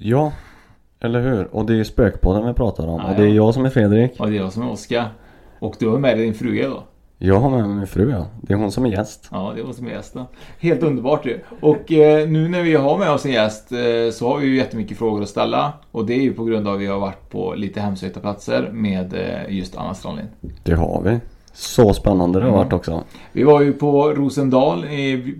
Ja, eller hur? Och det är Spökpodden vi pratar om. Ja, och det är ja. jag som är Fredrik. Och det är jag som är Oskar. Och du har med dig din fruga då? Jag har med mig min fru ja. Det är hon som är gäst. Ja, det var som är gäst då. Helt underbart ju. Och eh, nu när vi har med oss en gäst eh, så har vi ju jättemycket frågor att ställa. Och det är ju på grund av att vi har varit på lite hemsökta platser med eh, just Anna Strandlind. Det har vi. Så spännande det har Mm. varit också. Vi var ju på Rosendal, i,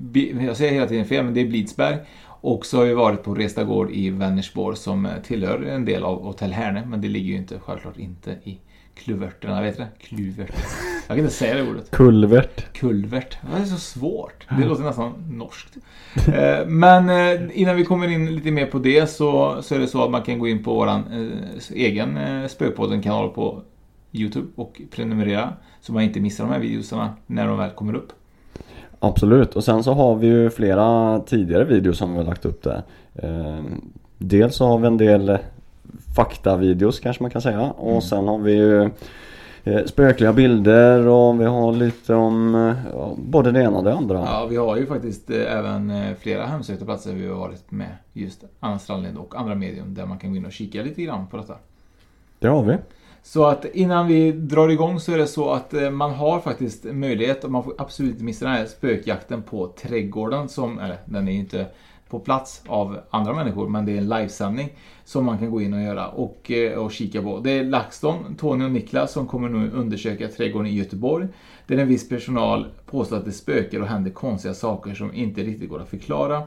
jag säger hela tiden fel, men det är Blidsberg. Och så har vi varit på Resta Gård i Vänersborg som eh, tillhör en del av Hotell Herne. Men det ligger ju inte, självklart inte i Kluverterna, vet du det? Kluvert. Jag kan inte säga det ordet. Kulvert. Kulvert. Det är så svårt. Det låter nästan norskt. Eh, Men eh, innan vi kommer in lite mer på det så, så är det så att man kan gå in på våran eh, egen Spökpodden-kanal på Youtube och prenumerera. Så man inte missar de här videorna när de väl kommer upp. Absolut. Och sen så har vi ju flera tidigare videos som vi har lagt upp där. Eh, dels så har vi en del faktavideos kanske man kan säga. Och Mm. sen har vi ju eh, spökliga bilder och vi har lite om eh, ja, både det ena och det andra. Ja, vi har ju faktiskt eh, även flera hemsökta platser vi har varit med just Anna Strandlind och andra medium där man kan gå in och kika lite grann på detta. Det har vi. Så att innan vi drar igång så är det så att eh, man har faktiskt möjlighet och man får absolut inte missa den här spökjakten på Trädgården som, eller den är ju inte på plats av andra människor men det är en livesändning som man kan gå in och göra och, eh, och kika på. Det är LaxTon, Tony och Niklas som kommer nu undersöka trädgården i Göteborg där en viss personal påstår att det spökar och händer konstiga saker som inte riktigt går att förklara.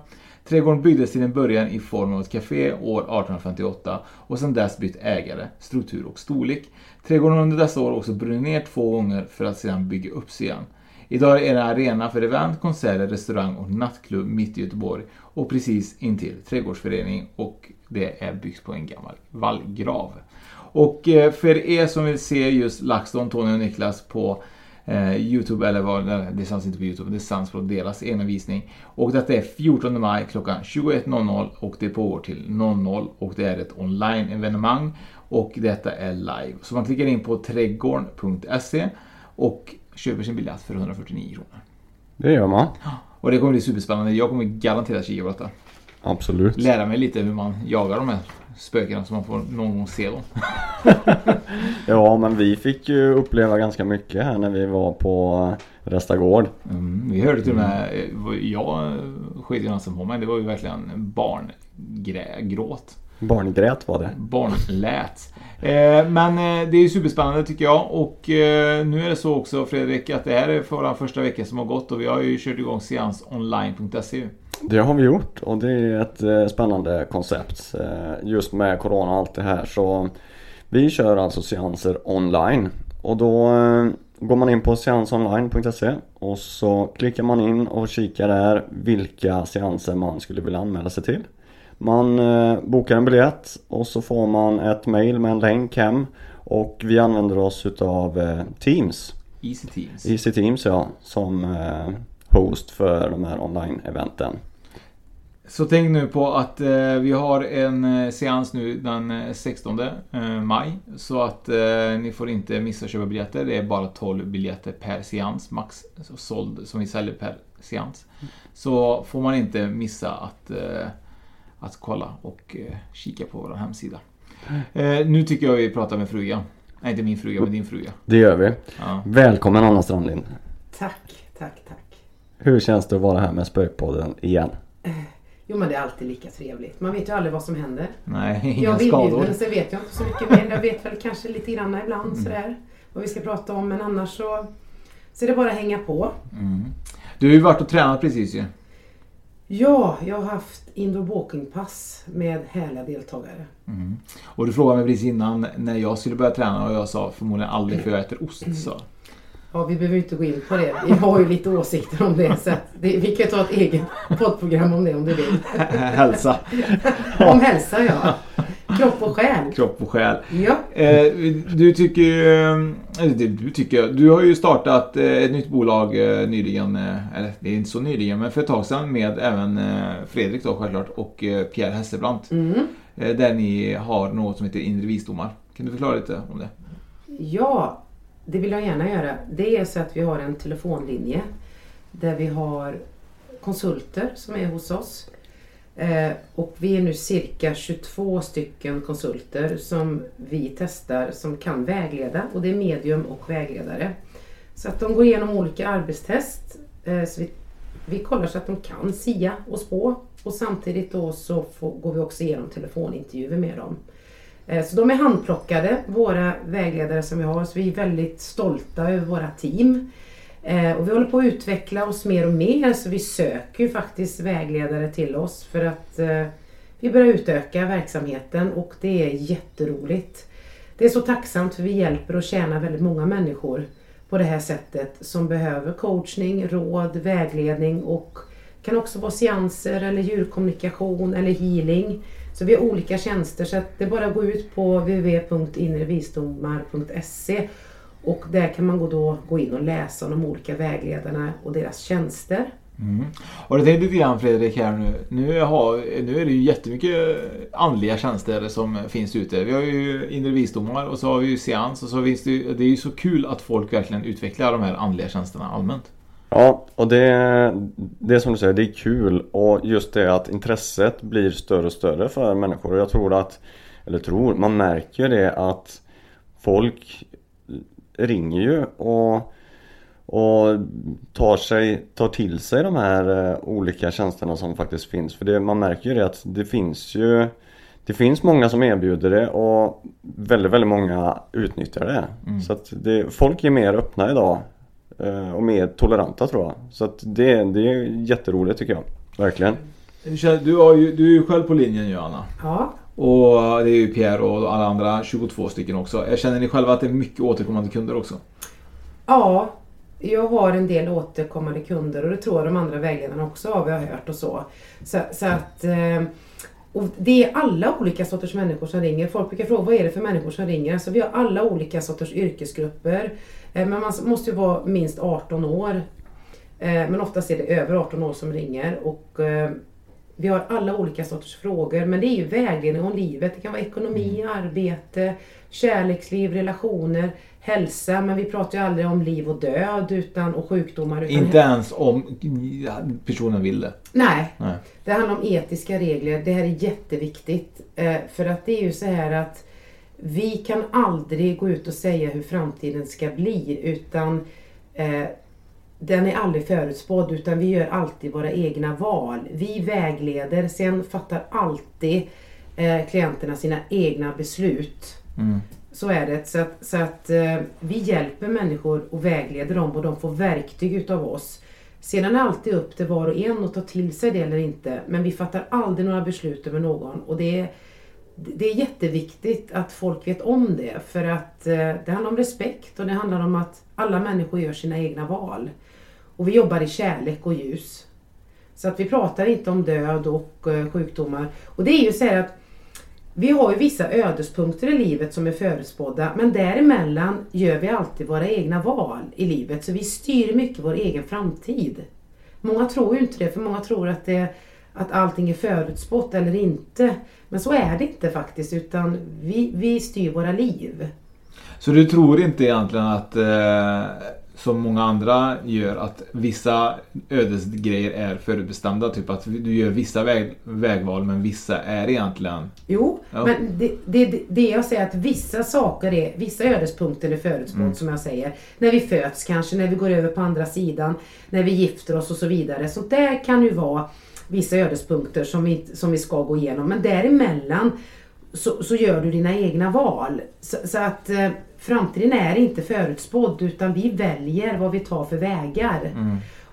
Trädgården byggdes till en början i form av ett café år 1858 och sedan dess bytt ägare, struktur och storlek. Trädgården har under dessa år också brunnit ner två gånger för att sedan bygga upp sig igen. Idag är det en arena för event, konserter, restaurang och nattklubb mitt i Göteborg och precis intill trädgårdsförening och det är byggt på en gammal vallgrav. Och eh, för er som vill se just LaxTon, Tony och Niklas på eh, Youtube eller vad, nej, det sänds inte på Youtube, det sänds på deras egna visning. Och detta är 14 maj klockan 21.00 och det pågår till 00 och det är ett online-evenemang och detta är live. Så man klickar in på trädgården.se och köper sin biljett för 149 kronor. Det gör man. Och det kommer bli superspännande. Jag kommer garanterat kika på detta. Absolut. Lära mig lite hur man jagar de här spökena så man får någon gång se dem. Ja, men vi fick ju uppleva ganska mycket här när vi var på Resta Gård. Mm, vi hörde till och med, eh, jag sket ju nästan på mig, det var ju verkligen barngråt. Barngrät var det. Barnlät. Eh, men eh, det är ju superspännande tycker jag och eh, nu är det så också Fredrik att det här är för vår första vecka som har gått och vi har ju kört igång seansonline.se. Det har vi gjort och det är ett eh, spännande koncept. eh, Just med Corona och allt det här så vi kör alltså seanser online. Och då eh, går man in på seansonline.se och så klickar man in och kikar där vilka seanser man skulle vilja anmäla sig till. Man bokar en biljett och så får man ett mail med en länk hem och vi använder oss utav Teams. Easy Teams. Easy Teams ja, som host för de här online-eventen. Så tänk nu på att eh, vi har en eh, seans nu den eh, 16 eh, maj. Så att eh, ni får inte missa att köpa biljetter. Det är bara 12 biljetter per seans max. Så såld som vi säljer per seans. Så får man inte missa att, eh, att kolla och eh, kika på vår hemsida. Eh, nu tycker jag vi pratar med frugan. Nej, inte min fruga, men din fruga. Det gör vi. Ja. Välkommen Anna Strandlind. Tack, tack, tack. Hur känns det att vara här med Spökpodden igen? Jo men det är alltid lika trevligt. Man vet ju aldrig vad som händer. Nej, inga Jag är skador. inbjuden så vet jag inte så mycket mer. Jag vet väl kanske lite grann ibland sådär. Vad vi ska prata om men annars så, så är det bara att hänga på. Mm. Du har ju varit och tränat precis ju. Ja, jag har haft indoor walking-pass med härliga deltagare. Och du frågade mig precis innan när jag skulle börja träna och jag sa förmodligen aldrig för jag äter ost. Så. Ja, vi behöver inte gå in på det. Vi har ju lite åsikter om det. Så det, vi kan ta ett eget poddprogram om det om du vill. Hälsa, Om hälsa ja. Kropp och själ. kropp och själ. Ja. Eh, du tycker ju, eh, du tycker, du har ju startat eh, ett nytt bolag eh, nyligen, eller det är inte så nyligen, men för ett tag sedan med även Fredrik då självklart och Pierre Hesselbrandt. Mm. Där ni har något som heter inre visdomar. Kan du förklara lite om det? Ja, det vill jag gärna göra. Det är så att vi har en telefonlinje där vi har konsulter som är hos oss. Eh, och vi är nu cirka 22 stycken konsulter som vi testar som kan vägleda och det är medium och vägledare. Så att de går igenom olika arbetstest. Eh, så vi, vi kollar så att de kan sia och spå och samtidigt då så får, går vi också igenom telefonintervjuer med dem. Eh, så de är handplockade, våra vägledare som vi har. Så vi är väldigt stolta över våra team. Eh, och vi håller på att utveckla oss mer och mer så vi söker ju faktiskt vägledare till oss för att eh, vi börjar utöka verksamheten och det är jätteroligt. Det är så tacksamt för vi hjälper och tjänar väldigt många människor på det här sättet som behöver coachning, råd, vägledning och kan också vara seanser eller djurkommunikation eller healing. Så vi har olika tjänster så att det är bara att gå ut på www.inrevisdomar.se och där kan man gå, då, gå in och läsa om de olika vägledarna och deras tjänster. Mm. Och det tänkte lite grann Fredrik här nu. Nu, har, nu är det ju jättemycket andliga tjänster som finns ute. Vi har ju inre visdomar och så har vi ju seans och så finns det ju, det är ju så kul att folk verkligen utvecklar de här andliga tjänsterna allmänt. Ja, och det, det är som du säger, det är kul och just det att intresset blir större och större för människor och jag tror att, eller tror, man märker det att folk ringer ju och, och tar, sig, tar till sig de här eh, olika tjänsterna som faktiskt finns. För det, man märker ju det att det finns ju det finns många som erbjuder det och väldigt, väldigt många utnyttjar det. Så att det, folk är mer öppna idag och mer toleranta tror jag. Så att det, det är jätteroligt tycker jag. Verkligen. Du, har ju, du är ju själv på linjen ju Anna. Ja, Och det är ju Pierre och alla andra 22 stycken också. Jag känner ni själva att det är mycket återkommande kunder också? Ja, jag har en del återkommande kunder och det tror jag de andra vägledarna också har, vi har hört och så. Så, så att, eh, och det är alla olika sorters människor som ringer. Folk brukar fråga vad är det för människor som ringer? Alltså vi har alla olika sorters yrkesgrupper. Eh, Men man måste ju vara minst 18 år. Eh, Men oftast är det över 18 år som ringer. Och eh, vi har alla olika sorters frågor. Men det är ju vägledning om livet. Det kan vara ekonomi, arbete, kärleksliv, relationer, hälsa. Men vi pratar ju aldrig om liv och död utan, och sjukdomar. Utan Inte ens om personen vill det. Nej, Nej. det handlar om etiska regler. Det här är jätteviktigt. För att det är ju så här att vi kan aldrig gå ut och säga hur framtiden ska bli utan eh, den är aldrig förutspådd utan vi gör alltid våra egna val. Vi vägleder, sen fattar alltid eh, klienterna sina egna beslut. Så är det. Så att, så att eh, vi hjälper människor och vägleder dem och de får verktyg utav oss. Sedan är det alltid upp till var och en att ta till sig det eller inte. Men vi fattar aldrig några beslut över någon. Och det är, det är jätteviktigt att folk vet om det. För att eh, det handlar om respekt och det handlar om att alla människor gör sina egna val. Och vi jobbar i kärlek och ljus. Så att vi pratar inte om död och eh, sjukdomar. Och det är ju så här att vi har ju vissa ödespunkter i livet som är förutspådda men däremellan gör vi alltid våra egna val i livet så vi styr mycket vår egen framtid. Många tror ju inte det för många tror att det, att allting är förutspått eller inte. Men så är det inte faktiskt utan vi, vi styr våra liv. Så du tror inte egentligen att, eh, som många andra gör, att vissa ödesgrejer är förutbestämda? Typ att du gör vissa väg, vägval men vissa är egentligen... Jo, Ja. men det, det, det jag säger att vissa saker är, vissa ödespunkter är förutspått som jag säger. När vi föds kanske, när vi går över på andra sidan, när vi gifter oss och så vidare. Så där kan ju vara vissa ödespunkter som vi, som vi ska gå igenom. Men däremellan så, så gör du dina egna val. Så, så att eh, framtiden är inte förutspådd utan vi väljer vad vi tar för vägar.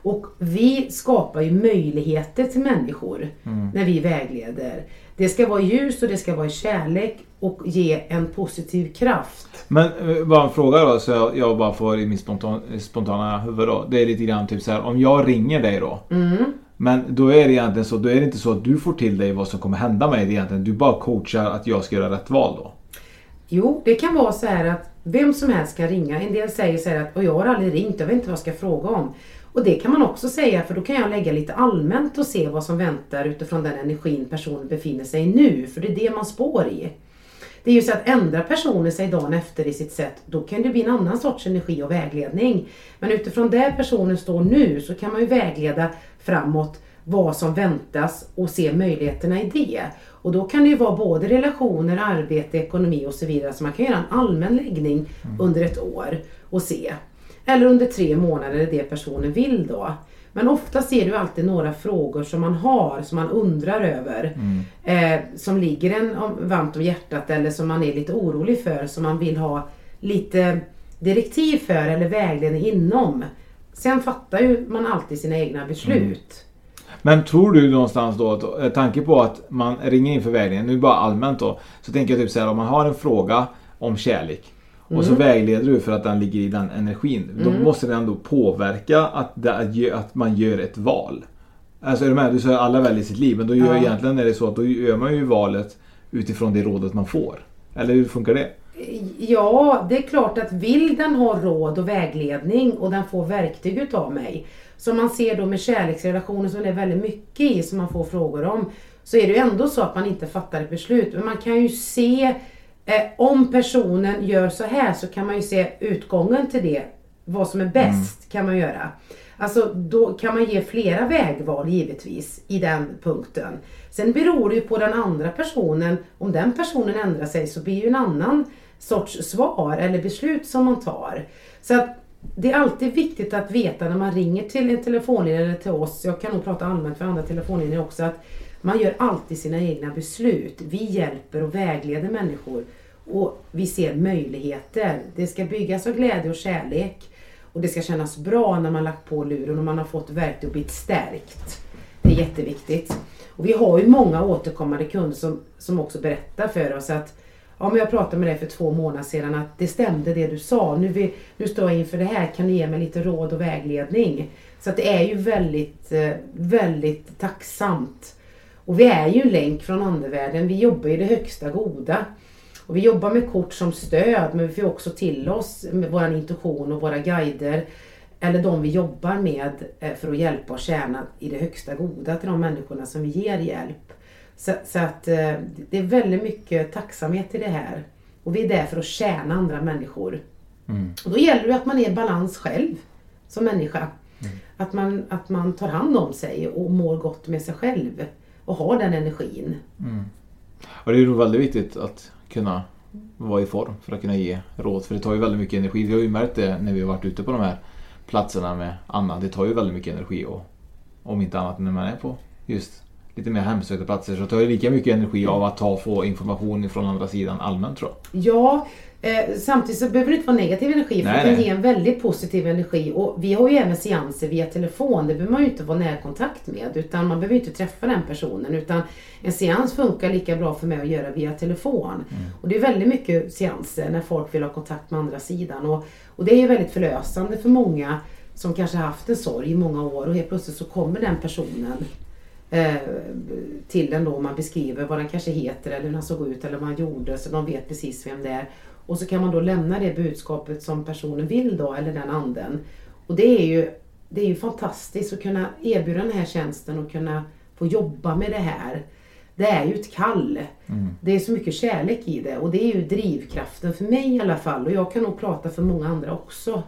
Och vi skapar ju möjligheter till människor när vi vägleder. Det ska vara ljus och det ska vara kärlek och ge en positiv kraft. Men eh, bara en fråga då, så jag, jag bara får i min spontan, spontana huvud då. Det är lite grann typ så här, om jag ringer dig då. Men då är det egentligen så, då är det inte så att du får till dig vad som kommer hända mig. Det är egentligen, du bara coachar att jag ska göra rätt val då. Jo, det kan vara så här att vem som helst kan ringa. En del säger så här att "Och jag har aldrig ringt, jag vet inte vad jag ska fråga om. Och det kan man också säga för då kan jag lägga lite allmänt och se vad som väntar utifrån den energin personen befinner sig i nu. För det är det man spår i. Det är ju så att ändrar personen sig dagen efter i sitt sätt, då kan det bli en annan sorts energi och vägledning. Men utifrån där personen står nu så kan man ju vägleda framåt vad som väntas och se möjligheterna i det. Och då kan det ju vara både relationer, arbete, ekonomi och så vidare. Så man kan göra en allmän läggning under ett år och se. Eller under tre månader, det personen vill då. Men ofta ser du alltid några frågor som man har, som man undrar över. Eh, som ligger en om, varmt om hjärtat eller som man är lite orolig för, som man vill ha lite direktiv för eller vägledning inom. Sen fattar ju man alltid sina egna beslut. Men tror du någonstans då, att, eh, tanke på att man ringer in för vägledning, nu bara allmänt då. Så tänker jag typ så här, om man har en fråga om kärlek. Och så vägleder du för att den ligger i den energin. Då måste den ändå påverka att, det, att man gör ett val. Alltså är du med? Du säger alla väljer sitt liv. Men då gör Ja. egentligen är det så att då gör man ju valet utifrån det rådet man får. Eller hur funkar det? Ja, det är klart att vill den ha råd och vägledning och den får verktyg utav mig. Som man ser då med kärleksrelationer som det är väldigt mycket i som man får frågor om. Så är det ju ändå så att man inte fattar ett beslut. Men man kan ju se eh, om personen gör så här så kan man ju se utgången till det. Vad som är bäst kan man göra. Alltså då kan man ge flera vägval givetvis i den punkten. Sen beror det ju på den andra personen. Om den personen ändrar sig så blir ju en annan sorts svar eller beslut som man tar. Så att det är alltid viktigt att veta när man ringer till en telefonlinje eller till oss, jag kan nog prata allmänt för andra telefonlinjer också, att man gör alltid sina egna beslut. Vi hjälper och vägleder människor och vi ser möjligheter. Det ska byggas av glädje och kärlek och det ska kännas bra när man lagt på luren och man har fått verktyg och blivit stärkt. Det är jätteviktigt. Och vi har ju många återkommande kunder som, som också berättar för oss att Ja, men jag pratade med dig för två månader sedan att det stämde det du sa. Nu, vi, nu står jag inför det här. Kan du ge mig lite råd och vägledning? Så att det är ju väldigt, eh, väldigt tacksamt. Och vi är ju en länk från andevärlden. Vi jobbar i det högsta goda. Och vi jobbar med kort som stöd men vi får också till oss med vår intuition och våra guider eller de vi jobbar med eh, för att hjälpa och tjäna i det högsta goda till de människorna som vi ger hjälp. Så, så att eh, det är väldigt mycket tacksamhet i det här. Och vi är där för att tjäna andra människor. Och då gäller det att man är i balans själv som människa. Att, man, att man tar hand om sig och mår gott med sig själv. Och har den energin. Och det är ju väldigt viktigt att kunna vara i form för att kunna ge råd. För det tar ju väldigt mycket energi. Vi har ju märkt det när vi har varit ute på de här platserna med Anna. Det tar ju väldigt mycket energi. Och om inte annat när man är på just lite mer hemsökta platser så tar det lika mycket energi av att ta och få information från andra sidan allmänt tror jag. Ja, eh, samtidigt så behöver det inte vara negativ energi för Nej, det kan nej. ge en väldigt positiv energi. Och vi har ju även seanser via telefon. Det behöver man ju inte vara närkontakt med utan man behöver ju inte träffa den personen. Utan en seans funkar lika bra för mig att göra via telefon. Mm. Och det är väldigt mycket seanser när folk vill ha kontakt med andra sidan. Och, och det är ju väldigt förlösande för många som kanske haft en sorg i många år och helt plötsligt så kommer den personen eh, till den då man beskriver vad den kanske heter eller hur den såg ut eller vad han gjorde så de vet precis vem det är. Och så kan man då lämna det budskapet som personen vill då eller den anden. Och det är ju, det är ju fantastiskt att kunna erbjuda den här tjänsten och kunna få jobba med det här. Det är ju ett kall. Mm. Det är så mycket kärlek i det och det är ju drivkraften för mig i alla fall och jag kan nog prata för många andra också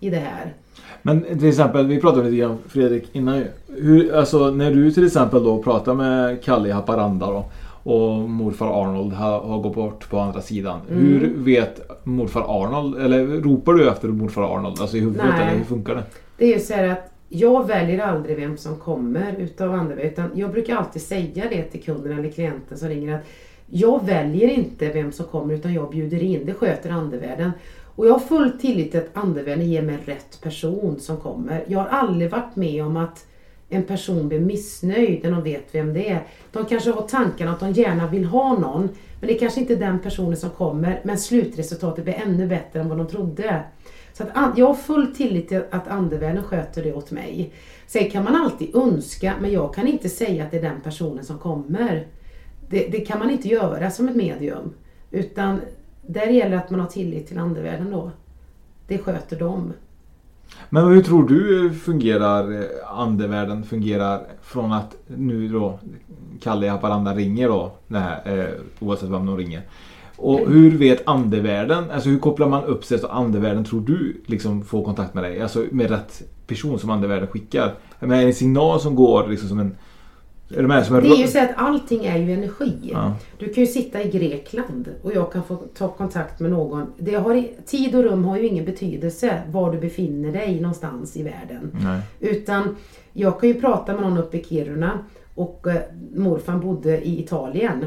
i det här. Men till exempel, vi pratade lite grann Fredrik innan ju. Hur, alltså när du till exempel då pratar med Kalle i Haparanda då och morfar Arnold har, har gått bort på andra sidan. Mm. Hur vet morfar Arnold, eller ropar du efter morfar Arnold? Alltså i huvudet Nej. eller hur funkar det? Det är ju så här att jag väljer aldrig vem som kommer utav andra utan jag brukar alltid säga det till kunden eller klienten som ringer att jag väljer inte vem som kommer utan jag bjuder in. Det sköter andevärlden. Och jag har full tillit till att andevärlden ger mig rätt person som kommer. Jag har aldrig varit med om att en person blir missnöjd när de vet vem det är. De kanske har tanken att de gärna vill ha någon men det är kanske inte är den personen som kommer men slutresultatet blir ännu bättre än vad de trodde. Så att jag har full tillit till att andevärlden sköter det åt mig. Sen kan man alltid önska men jag kan inte säga att det är den personen som kommer. Det, det kan man inte göra som ett medium. Utan där gäller att man har tillit till andevärlden då. Det sköter de. Men hur tror du fungerar eh, andevärlden fungerar från att nu då Kalle i Haparanda ringer då, här, eh, oavsett vem de ringer. Och hur vet andevärlden, alltså hur kopplar man upp sig så andevärlden tror du liksom får kontakt med dig? Alltså med rätt person som andevärlden skickar. Med en signal som går liksom som en... Är du med? Som en Det är ju så att allting är ju energi. Ja. Du kan ju sitta i Grekland och jag kan få ta kontakt med någon. Det har, tid och rum har ju ingen betydelse var du befinner dig någonstans i världen. Nej. Utan jag kan ju prata med någon uppe i Kiruna och eh, morfar bodde i Italien.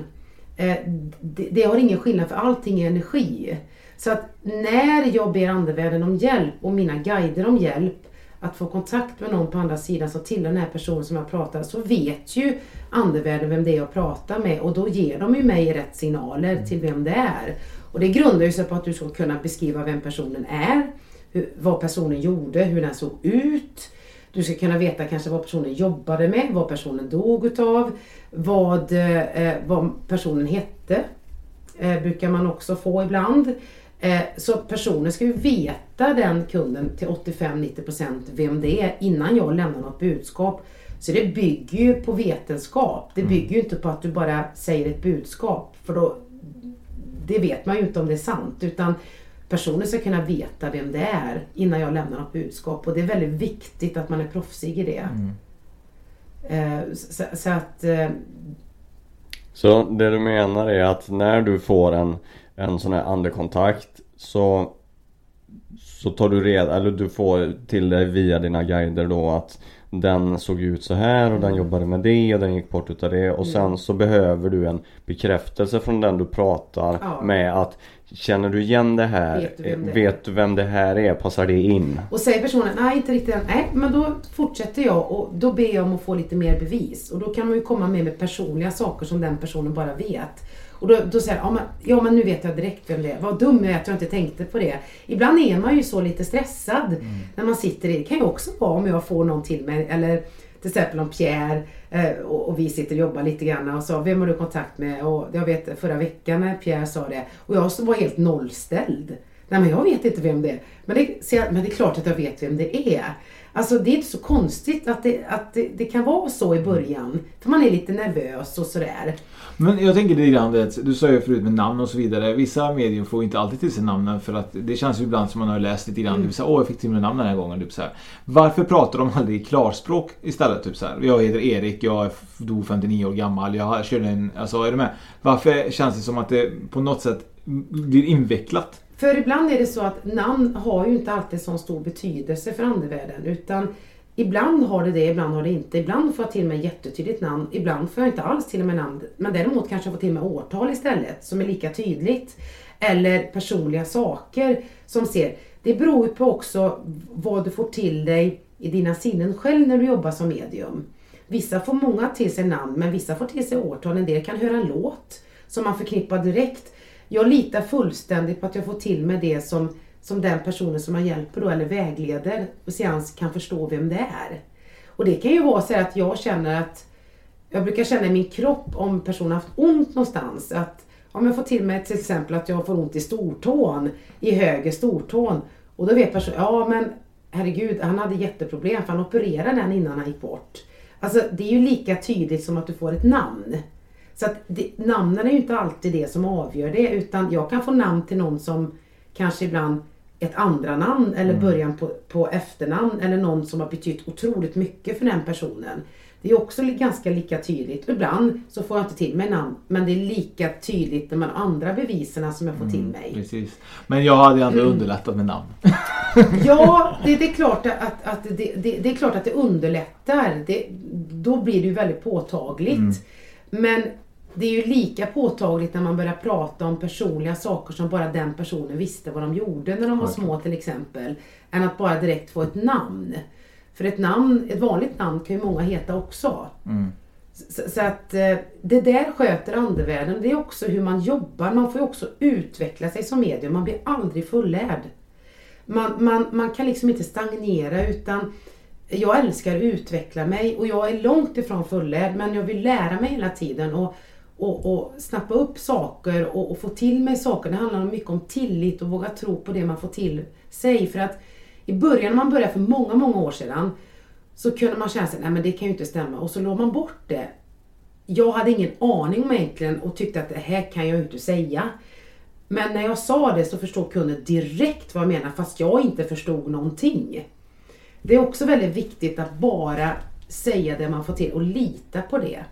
Eh, det, det har ingen skillnad för allting är energi. Så att när jag ber andevärlden om hjälp och mina guider om hjälp att få kontakt med någon på andra sidan som tillhör den här personen som jag pratar så vet ju andevärlden vem det är jag pratar med och då ger de ju mig rätt signaler till vem det är. Och det grundar ju sig på att du ska kunna beskriva vem personen är, hur, vad personen gjorde, hur den såg ut. Du ska kunna veta kanske vad personen jobbade med, vad personen dog utav, vad, eh, vad personen hette. Eh, brukar man också få ibland. Eh, så personen ska ju veta den kunden till 85-90% vem det är innan jag lämnar något budskap. Så det bygger ju på vetenskap. Det bygger ju inte på att du bara säger ett budskap. För då, det vet man ju inte om det är sant. Utan personen ska kunna veta vem det är innan jag lämnar något budskap. Och det är väldigt viktigt att man är proffsig i det. Eh, så, så att eh, Så det du menar är att när du får en, en sån här andekontakt så så tar du reda, eller du får till dig via dina guider då att den såg ut så här och den jobbade med det och den gick bort utav det och sen så behöver du en bekräftelse från den du pratar Ja. med att Känner du igen det här? Vet du vem det? Vet du vem det här är? Passar det in? Och säger personen nej inte riktigt än, nej men då fortsätter jag och då ber jag om att få lite mer bevis. Och då kan man ju komma med med personliga saker som den personen bara vet. Och då, då säger jag, ja men, ja men nu vet jag direkt vem det är. Vad dum jag är att jag inte tänkte på det. Ibland är man ju så lite stressad när man sitter i, det kan ju också vara om jag får någon till mig eller till exempel om Pierre eh, och, och vi sitter och jobbar lite grann och sa vem har du kontakt med? Och jag vet förra veckan när Pierre sa det och jag så var helt nollställd. Nej men jag vet inte vem det är. Men det, jag, men det är klart att jag vet vem det är. Alltså det är inte så konstigt att det, att det, det kan vara så i början. För man är lite nervös och sådär. Men jag tänker lite grann, det, du sa ju förut med namn och så vidare. Vissa medier får inte alltid till sig namnen för att det känns ju ibland som man har läst lite grann. Mm. Typ såhär, åh jag fick till mig namn den här gången. Typ så här. Varför pratar de aldrig i klarspråk istället? Typ så här, jag heter Erik, jag dog 59 år gammal, jag körde en... Alltså är du med? Varför känns det som att det på något sätt blir invecklat? För ibland är det så att namn har ju inte alltid så stor betydelse för andevärlden. Utan ibland har det det, ibland har det inte. Ibland får jag till mig jättetydligt namn, ibland får jag inte alls till mig namn. Men däremot kanske jag får till mig årtal istället som är lika tydligt. Eller personliga saker som ser. Det beror ju på också vad du får till dig i dina sinnen själv när du jobbar som medium. Vissa får många till sig namn men vissa får till sig årtal. En del kan höra en låt som man förknippar direkt. Jag litar fullständigt på att jag får till mig det som, som den personen som man hjälper då, eller vägleder och seans kan förstå vem det är. Och det kan ju vara så att jag känner att jag brukar känna i min kropp om personen har haft ont någonstans. Att om jag får till mig till exempel att jag får ont i stortån, i höger stortån. Och då vet personen, ja men herregud, han hade jätteproblem för han opererade den innan han gick bort. Alltså det är ju lika tydligt som att du får ett namn. Så att det, namnen är ju inte alltid det som avgör det utan jag kan få namn till någon som kanske ibland ett andra namn eller Mm. början på, på efternamn eller någon som har betytt otroligt mycket för den personen. Det är också ganska lika tydligt. Ibland så får jag inte till mig namn men det är lika tydligt när man andra beviserna som jag får till mig. Precis. Men jag hade ändå Mm. underlättat med namn. Ja, det, det, är klart att, att det, det, det är klart att det underlättar. Det, då blir det ju väldigt påtagligt. Mm. Men det är ju lika påtagligt när man börjar prata om personliga saker som bara den personen visste vad de gjorde när de var små till exempel. Än att bara direkt få ett namn. För ett namn, ett vanligt namn kan ju många heta också. Mm. Så, så att eh, det där sköter andevärlden. Det är också hur man jobbar. Man får ju också utveckla sig som medium. Man blir aldrig fullärd. Man, man, man kan liksom inte stagnera utan jag älskar att utveckla mig och jag är långt ifrån fullärd men jag vill lära mig hela tiden och, och, och snappa upp saker och, och få till mig saker. Det handlar mycket om tillit och våga tro på det man får till sig. För att i början när man började för många, många år sedan så kunde man känna sig, nej men det kan ju inte stämma och så låg man bort det. Jag hade ingen aning om egentligen och tyckte att det här kan jag ju inte säga. Men när jag sa det så förstod kunden direkt vad jag menar fast jag inte förstod någonting. Det är också väldigt viktigt att bara säga det man får till och lita på det.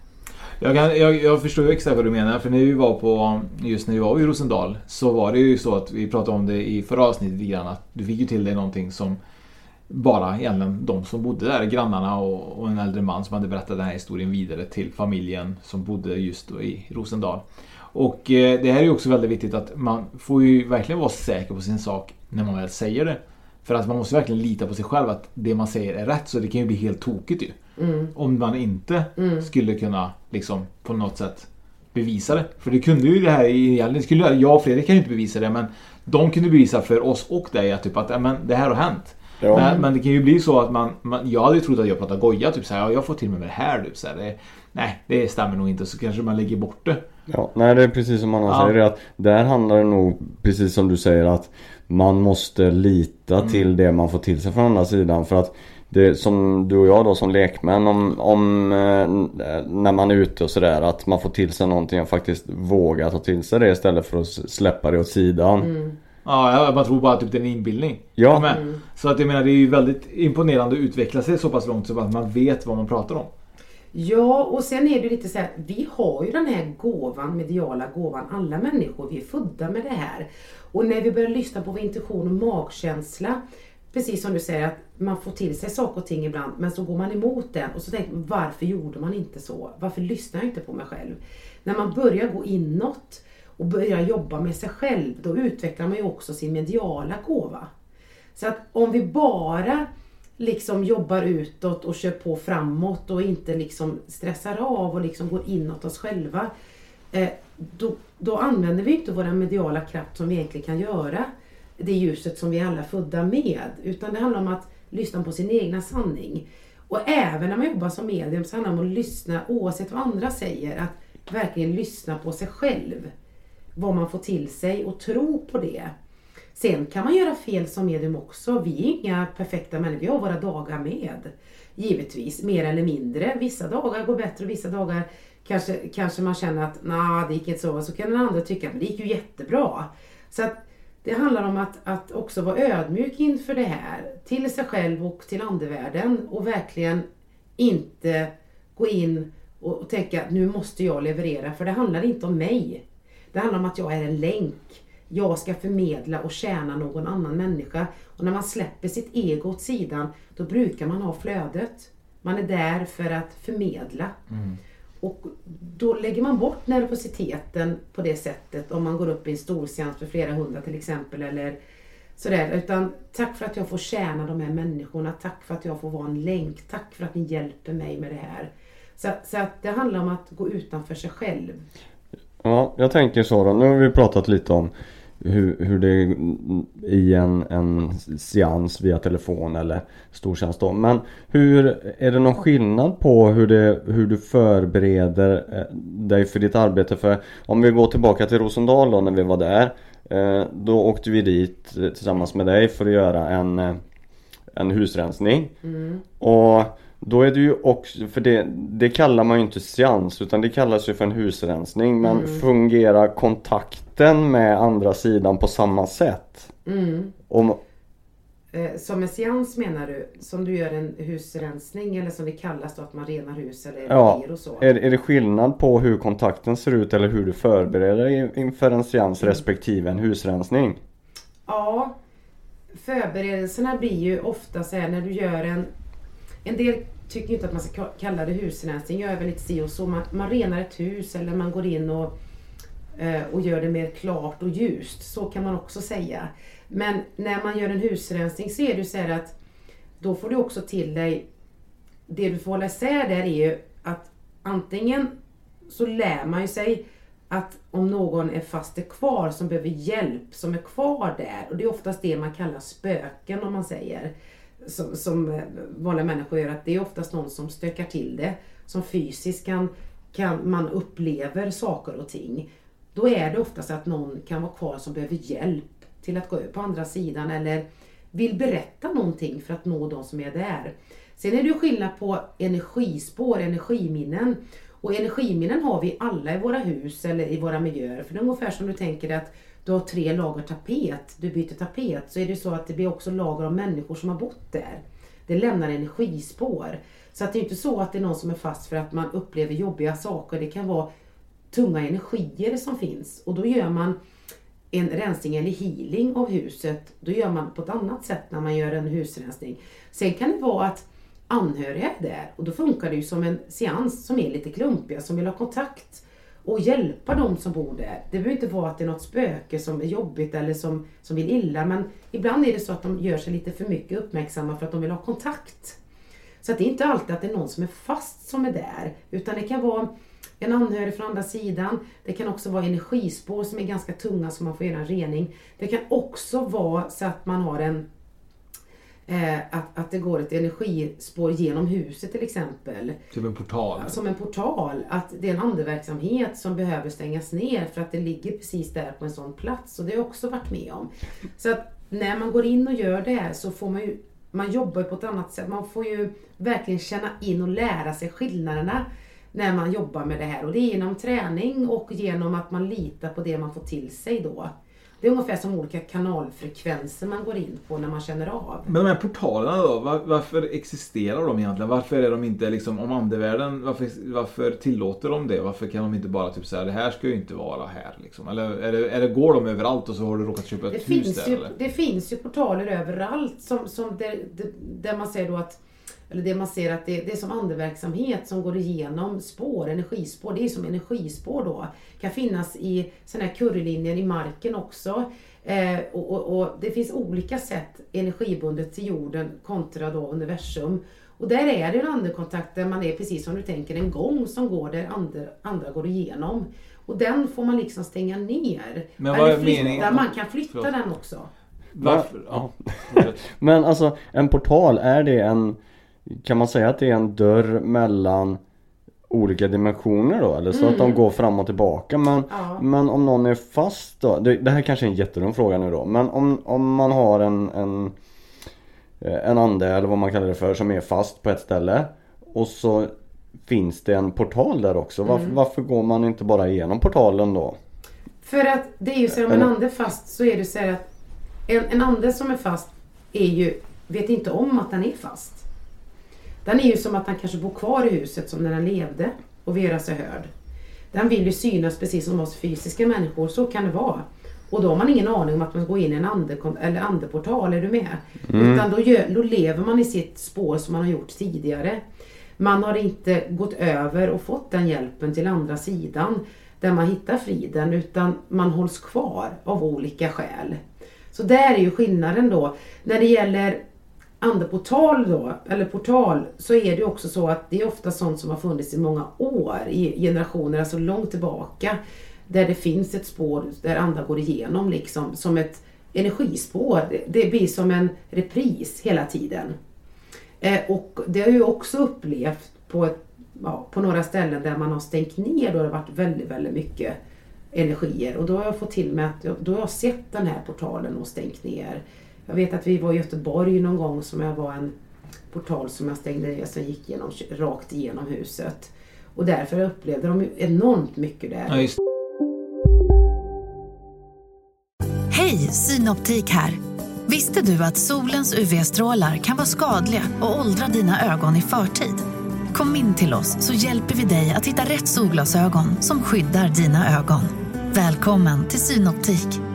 Jag, kan, jag, jag förstår ju exakt vad du menar. För när vi var på, just när vi var i Rosendal så var det ju så att vi pratade om det i förra avsnittet lite grann. Att du fick ju till dig någonting som bara egentligen de som bodde där, grannarna och, och en äldre man som hade berättat den här historien vidare till familjen som bodde just då i Rosendal. Och eh, det här är ju också väldigt viktigt att man får ju verkligen vara säker på sin sak när man väl säger det. För att man måste verkligen lita på sig själv att det man säger är rätt. Så det kan ju bli helt tokigt ju. Om man inte skulle kunna liksom på något sätt bevisa det. För det kunde ju det här egentligen, skulle jag jag och Fredrik kan ju inte bevisa det men de kunde bevisa för oss och dig att typ att men, det här har hänt. Ja. Men, men det kan ju bli så att man, man jag hade ju trott att jag pratade goja typ såhär, ja, jag får till mig med det här typ så här, det, Nej, det stämmer nog inte så kanske man lägger bort det. Ja, nej det är precis som Anna Ja. säger det att där handlar det nog precis som du säger att man måste lita Mm. till det man får till sig från andra sidan för att det som du och jag då som lekmän om, om eh, när man är ute och sådär att man får till sig någonting och faktiskt våga ta till sig det istället för att släppa det åt sidan. Ja, man tror bara att typ det är en inbildning. Ja. Med. Så att jag menar det är ju väldigt imponerande att utveckla sig så pass långt så att man vet vad man pratar om. Ja, och sen är det lite så här, vi har ju den här gåvan, mediala gåvan, alla människor, vi är födda med det här. Och när vi börjar lyssna på vår intuition och magkänsla, precis som du säger att man får till sig saker och ting ibland, men så går man emot den och så tänker man varför gjorde man inte så? Varför lyssnar jag inte på mig själv? När man börjar gå inåt och börjar jobba med sig själv, då utvecklar man ju också sin mediala gåva. Så att om vi bara liksom jobbar utåt och kör på framåt och inte liksom stressar av och liksom går inåt oss själva. Eh, då, då använder vi inte vår mediala kraft som vi egentligen kan göra. Det ljuset som vi alla är födda med. Utan det handlar om att lyssna på sin egna sanning. Och även när man jobbar som medium så handlar det om att lyssna oavsett vad andra säger. Att verkligen lyssna på sig själv. Vad man får till sig och tro på det. Sen kan man göra fel som medium också. Vi är inga perfekta människor. Vi har våra dagar med. Givetvis, mer eller mindre. Vissa dagar går bättre och vissa dagar kanske, kanske man känner att nah, det gick inte så. Så kan den andra tycka att det gick ju jättebra. Så att det handlar om att, att också vara ödmjuk inför det här. Till sig själv och till andevärlden. Och verkligen inte gå in och, och tänka att nu måste jag leverera. För det handlar inte om mig. Det handlar om att jag är en länk. Jag ska förmedla och tjäna någon annan människa. Och när man släpper sitt ego åt sidan, då brukar man ha flödet. Man är där för att förmedla. Mm. Och då lägger man bort nervositeten på det sättet om man går upp i en storseans för flera hundra till exempel. Eller sådär. Utan tack för att jag får tjäna de här människorna. Tack för att jag får vara en länk. Tack för att ni hjälper mig med det här. Så, så att det handlar om att gå utanför sig själv. Ja, jag tänker så då. Nu har vi pratat lite om hur, hur det i en, en seans via telefon eller stortjänst då. Men hur, är det någon skillnad på hur, det, hur du förbereder eh, dig för ditt arbete? För om vi går tillbaka till Rosendal då när vi var där. eh, Då åkte vi dit eh, tillsammans med dig för att göra en, en husrensning. Och Då är det ju också, för det, det kallar man ju inte seans utan det kallas ju för en husrensning. Men Mm. fungerar kontakten med andra sidan på samma sätt? Mm. Om, Eh, Som en seans menar du? Som du gör en husrensning eller som det kallas då att man renar hus eller ja, och så? är, är det skillnad på hur kontakten ser ut eller hur du förbereder dig inför en seans Mm. respektive en husrensning? Ja, förberedelserna blir ju ofta så här när du gör en... En del tycker inte att man ska kalla det husrensning. Jag är väl lite si och så. Man, man renar ett hus eller man går in och, eh, och gör det mer klart och ljust. Så kan man också säga. Men när man gör en husrensning så är det så här att då får du också till dig det du får hålla isär där är ju att antingen så lär man ju sig att om någon är fast är kvar som behöver hjälp som är kvar där och det är oftast det man kallar spöken om man säger som, som eh, vanliga människor gör att det är oftast någon som stökar till det som fysiskt kan, kan man upplever saker och ting. Då är det oftast att någon kan vara kvar som behöver hjälp till att gå över på andra sidan eller vill berätta någonting för att nå de som är där. Sen är det ju skillnad på energispår, energiminnen. Och energiminnen har vi alla i våra hus eller i våra miljöer. För det är ungefär som du tänker att du har tre lager tapet, du byter tapet, så är det så att det blir också lager av människor som har bott där. Det lämnar energispår. Så att det är inte så att det är någon som är fast för att man upplever jobbiga saker. Det kan vara tunga energier som finns. Och då gör man en rensning eller healing av huset, då gör man på ett annat sätt när man gör en husrensning. Sen kan det vara att anhöriga är där och då funkar det ju som en seans som är lite klumpiga, som vill ha kontakt och hjälpa de som bor där. Det behöver inte vara att det är något spöke som är jobbigt eller som, som vill illa, men ibland är det så att de gör sig lite för mycket uppmärksamma för att de vill ha kontakt. Så att det är inte alltid att det är någon som är fast som är där, utan det kan vara en anhörig från andra sidan. Det kan också vara energispår som är ganska tunga som man får göra en rening. Det kan också vara så att man har en eh, att, att det går ett energispår genom huset till exempel. Typ en portal. Som en portal. Att det är en andeverksamhet som behöver stängas ner för att det ligger precis där på en sån plats. Och det har jag också varit med om. Så att när man går in och gör det så får man ju man jobbar ju på ett annat sätt. Man får ju verkligen känna in och lära sig skillnaderna när man jobbar med det här. Och det är genom träning och genom att man litar på det man får till sig då. Det är ungefär som olika kanalfrekvenser man går in på när man känner av. Men de här portalerna då, var, varför existerar de egentligen? Varför är de inte liksom, om andevärlden, varför, varför tillåter de det? Varför kan de inte bara typ säga det här ska ju inte vara här liksom? Eller är det, är det, går de överallt och så har du råkat köpa ett Det hus finns, där ju, eller? det finns ju portaler överallt som, som där, där- där man säger då att eller det man ser att det, det är som andeverksamhet som går igenom spår, energispår. Det är som energispår då. kan finnas i sådana här currylinjer i marken också. Eh, och, och, och det finns olika sätt energibundet till jorden kontra då universum. Och där är det en andekontakt där man är precis som du tänker en gång som går där andra, andra går igenom. Och den får man liksom stänga ner. Men vad Eller är flytta, meningen? man kan flytta Förlåt. den också. Varför? Ja. Men alltså en portal, är det en Kan man säga att det är en dörr mellan olika dimensioner då? Eller så att de går fram och tillbaka men, Mm. Ja. men om någon är fast då? Det, det här kanske är en jättedum fråga nu då men om, om man har en, en eh, En ande eller vad man kallar det för som är fast på ett ställe Och så Finns det en portal där också? Varför, Mm. varför går man inte bara igenom portalen då? För att det är ju så här, om en ande är fast så är det så här att en, en ande som är fast är ju, vet inte om att den är fast. Den är ju som att han kanske bor kvar i huset som när den levde och vill göra sig hörd. Den vill ju synas precis som oss fysiska människor, så kan det vara. Och då har man ingen aning om att man går in i en ande, eller andeportal, är du med? Utan då, gör, då lever man i sitt spår som man har gjort tidigare. Man har inte gått över och fått den hjälpen till andra sidan där man hittar friden utan man hålls kvar av olika skäl. Så där är ju skillnaden då. När det gäller andeportal då, eller portal, så är det också så att det är ofta sånt som har funnits i många år, i generationer, alltså långt tillbaka. Där det finns ett spår där andra går igenom liksom, som ett energispår. Det, blir som en repris hela tiden. Eh, och det har jag också upplevt på, ett, ja, på några ställen där man har stängt ner då det har varit väldigt, väldigt mycket energier. Och då har jag fått till mig att jag, då har jag sett den här portalen och stängt ner. Jag vet att vi var i Göteborg någon gång som jag var en portal som jag stängde ner som gick genom, rakt igenom huset. Och därför upplevde de enormt mycket där. Ja, just. Hej, Synoptik här. Visste du att solens UV-strålar kan vara skadliga och åldra dina ögon i förtid? Kom in till oss så hjälper vi dig att hitta rätt solglasögon som skyddar dina ögon. Välkommen till Synoptik.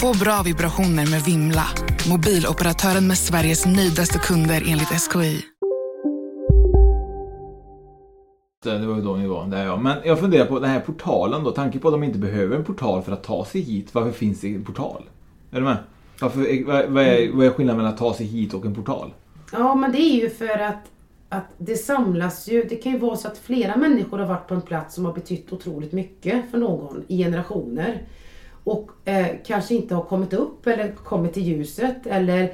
Få bra vibrationer med Vimla. Mobiloperatören med Sveriges nöjdaste kunder enligt SKI. Det var ju då ni var där ja. Men jag funderar på den här portalen då. Tanke på att de inte behöver en portal för att ta sig hit. Varför finns det en portal? Är du med? Varför, vad, vad, är, vad är skillnaden mellan att ta sig hit och en portal? Ja, men det är ju för att, att det samlas ju. Det kan ju vara så att flera människor har varit på en plats som har betytt otroligt mycket för någon i generationer. Och eh, kanske inte har kommit upp eller kommit till ljuset eller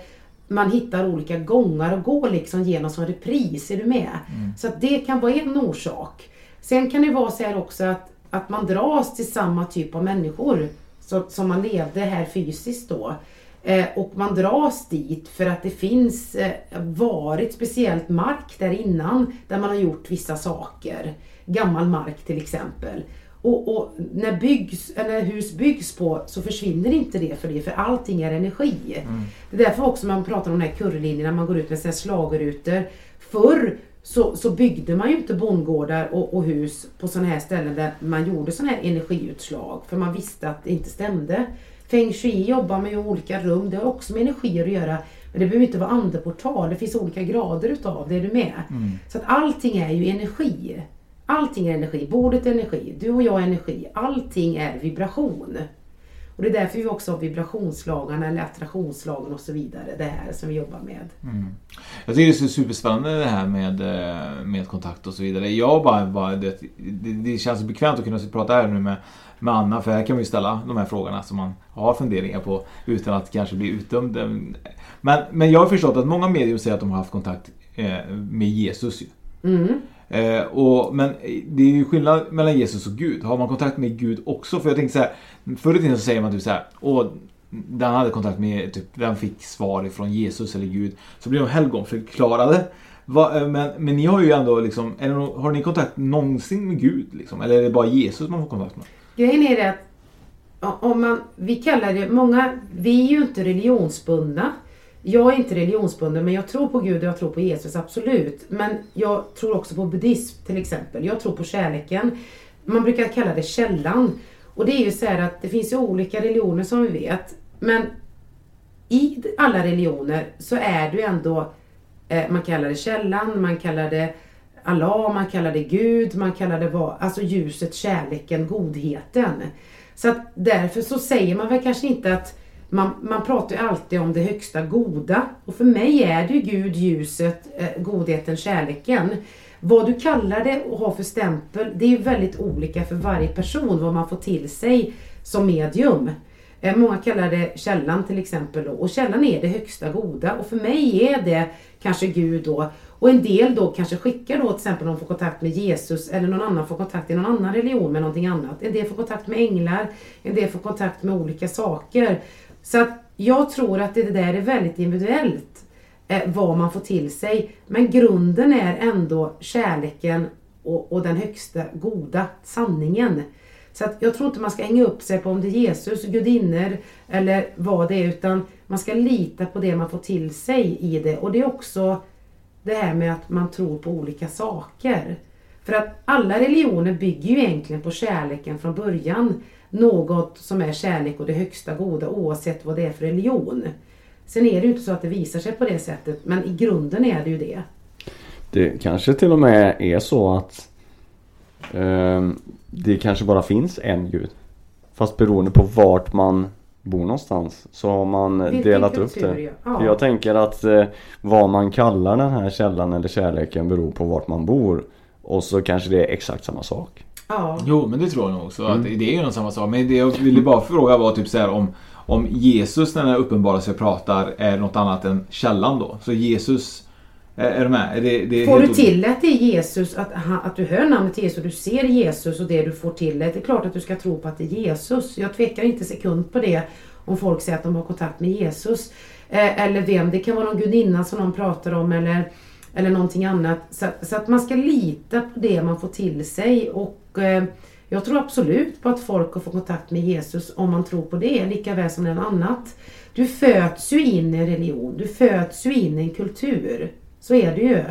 man hittar olika gångar och går liksom genom som repris. Är du med? Så att det kan vara en orsak. Sen kan det vara så här också att, att man dras till samma typ av människor så, som man levde här fysiskt då. Eh, och man dras dit för att det finns eh, varit speciellt mark där innan där man har gjort vissa saker. Gammal mark till exempel. Och, och när, byggs, eller hus byggs på så försvinner inte det för det, för allting är energi. Det är därför också man pratar om de här kurrlinjerna, man går ut med sina slagerutor. Förr så, så byggde man ju inte bondgårdar och, och hus på sådana här ställen där man gjorde sådana här energiutslag. För man visste att det inte stämde. Feng shui jobbar med olika rum, det har också med energier att göra. Men det behöver inte vara andeportal, det finns olika grader utav det, är du med? Så att allting är ju energi. Allting är energi, bordet är energi, du och jag är energi. Allting är vibration. Och det är därför vi också har vibrationslagarna eller attraktionslagen och så vidare. Det här som vi jobbar med. Jag tycker det är superspännande det här med, eh, med kontakt och så vidare. Jag bara, bara det, det, det känns så bekvämt att kunna prata här nu med, med Anna för här kan vi ju ställa de här frågorna som man har funderingar på utan att kanske bli utdömd. Men, men jag har förstått att många medium säger att de har haft kontakt eh, med Jesus. Ju. Eh, och, men eh, det är ju skillnad mellan Jesus och Gud. Har man kontakt med Gud också? För jag tänkte så här, förr i tiden så säger man typ så här, Åh, den hade kontakt med, typ, den fick svar ifrån Jesus eller Gud. Så blir de helgonförklarade. Va, eh, men, men ni har ju ändå liksom, eller, har ni kontakt någonsin med Gud? Liksom? Eller är det bara Jesus man får kontakt med? Grejen är det att om man, vi kallar det, många, vi är ju inte religionsbundna. Jag är inte religionsbunden men jag tror på Gud och jag tror på Jesus, absolut. Men jag tror också på buddhism till exempel. Jag tror på kärleken. Man brukar kalla det källan. Och det är ju så här att det finns ju olika religioner som vi vet. Men i alla religioner så är det ju ändå, eh, man kallar det källan, man kallar det Allah, man kallar det Gud, man kallar det vad, alltså ljuset, kärleken, godheten. Så att därför så säger man väl kanske inte att man, man pratar ju alltid om det högsta goda. Och för mig är det ju Gud, ljuset, eh, godheten, kärleken. Vad du kallar det och har för stämpel, det är ju väldigt olika för varje person vad man får till sig som medium. Eh, Många kallar det källan till exempel då. och källan är det högsta goda och för mig är det kanske Gud då och en del då kanske skickar då till exempel någon får kontakt med Jesus eller någon annan får kontakt i någon annan religion med någonting annat. En del får kontakt med änglar, en del får kontakt med olika saker. Så att jag tror att det där är väldigt individuellt eh, vad man får till sig. Men grunden är ändå kärleken och, och den högsta goda sanningen. Så att jag tror inte man ska hänga upp sig på om det är Jesus, gudinnor eller vad det är utan man ska lita på det man får till sig i det. Och det är också det här med att man tror på olika saker. För att alla religioner bygger ju egentligen på kärleken från början. Något som är kärlek och det högsta goda oavsett vad det är för religion. Sen är det ju inte så att det visar sig på det sättet men i grunden är det ju det. Det kanske till och med är så att ehm, det kanske bara finns en gud. Fast beroende på vart man bor någonstans så har man Vilken delat upp det. ja. Jag tänker att eh, vad man kallar den här källan eller kärleken beror på vart man bor. Och så kanske det är exakt samma sak. Ja. Jo, men det tror jag nog också. Mm. Att det är ju samma sak. Men det jag ville bara fråga var typ så här om, om Jesus när han uppenbarar sig pratar är något annat än källan då. Så Jesus, är, är du med? Är det, det är Får du till att det är Jesus, att, att du hör namnet Jesus, du ser Jesus och det du får till det. Det är klart att du ska tro på att det är Jesus. Jag tvekar inte en sekund på det om folk säger att de har kontakt med Jesus. Eh, eller vem, det kan vara någon gudinna som någon pratar om eller, eller någonting annat. Så, så att man ska lita på det man får till sig och Eh, jag tror absolut på att folk har fått kontakt med Jesus om man tror på det, lika väl som något annat. Du föds ju in i en religion, du föds ju in i en kultur. Så är det ju.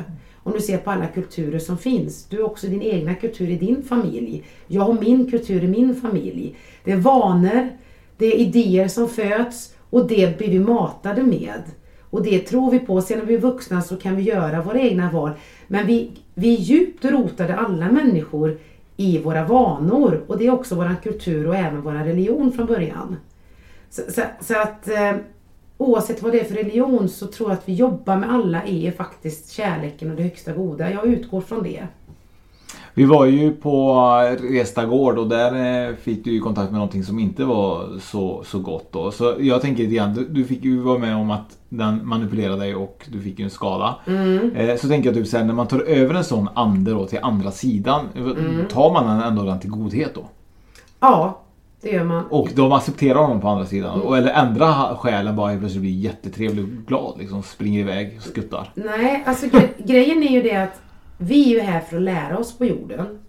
Om du ser på alla kulturer som finns. Du har också din egna kultur i din familj. Jag har min kultur i min familj. Det är vanor, det är idéer som föds och det blir vi matade med. Och det tror vi på. Sen när vi är vuxna så kan vi göra våra egna val. Men vi, vi är djupt rotade alla människor i våra vanor. Och det är också vår kultur och även vår religion från början. Så, så, så att eh, oavsett vad det är för religion så tror jag att vi jobbar med alla är faktiskt kärleken och det högsta goda. Jag utgår från det. Vi var ju på Resta Gård och där eh, fick du ju kontakt med någonting som inte var så, så gott då. Så jag tänker lite grann, du, du fick ju vara med om att den manipulerade dig och du fick ju en skada. Mm. Eh, Så tänker jag typ såhär, när man tar över en sån ande då till andra sidan, Mm. tar man den ändå den till godhet då? Ja, det gör man. Och de accepterar honom på andra sidan? Och, eller ändrar själen bara helt plötsligt blir jättetrevlig och glad liksom, springer iväg och skuttar? Nej, alltså gre grejen är ju det att vi är ju här för att lära oss på jorden.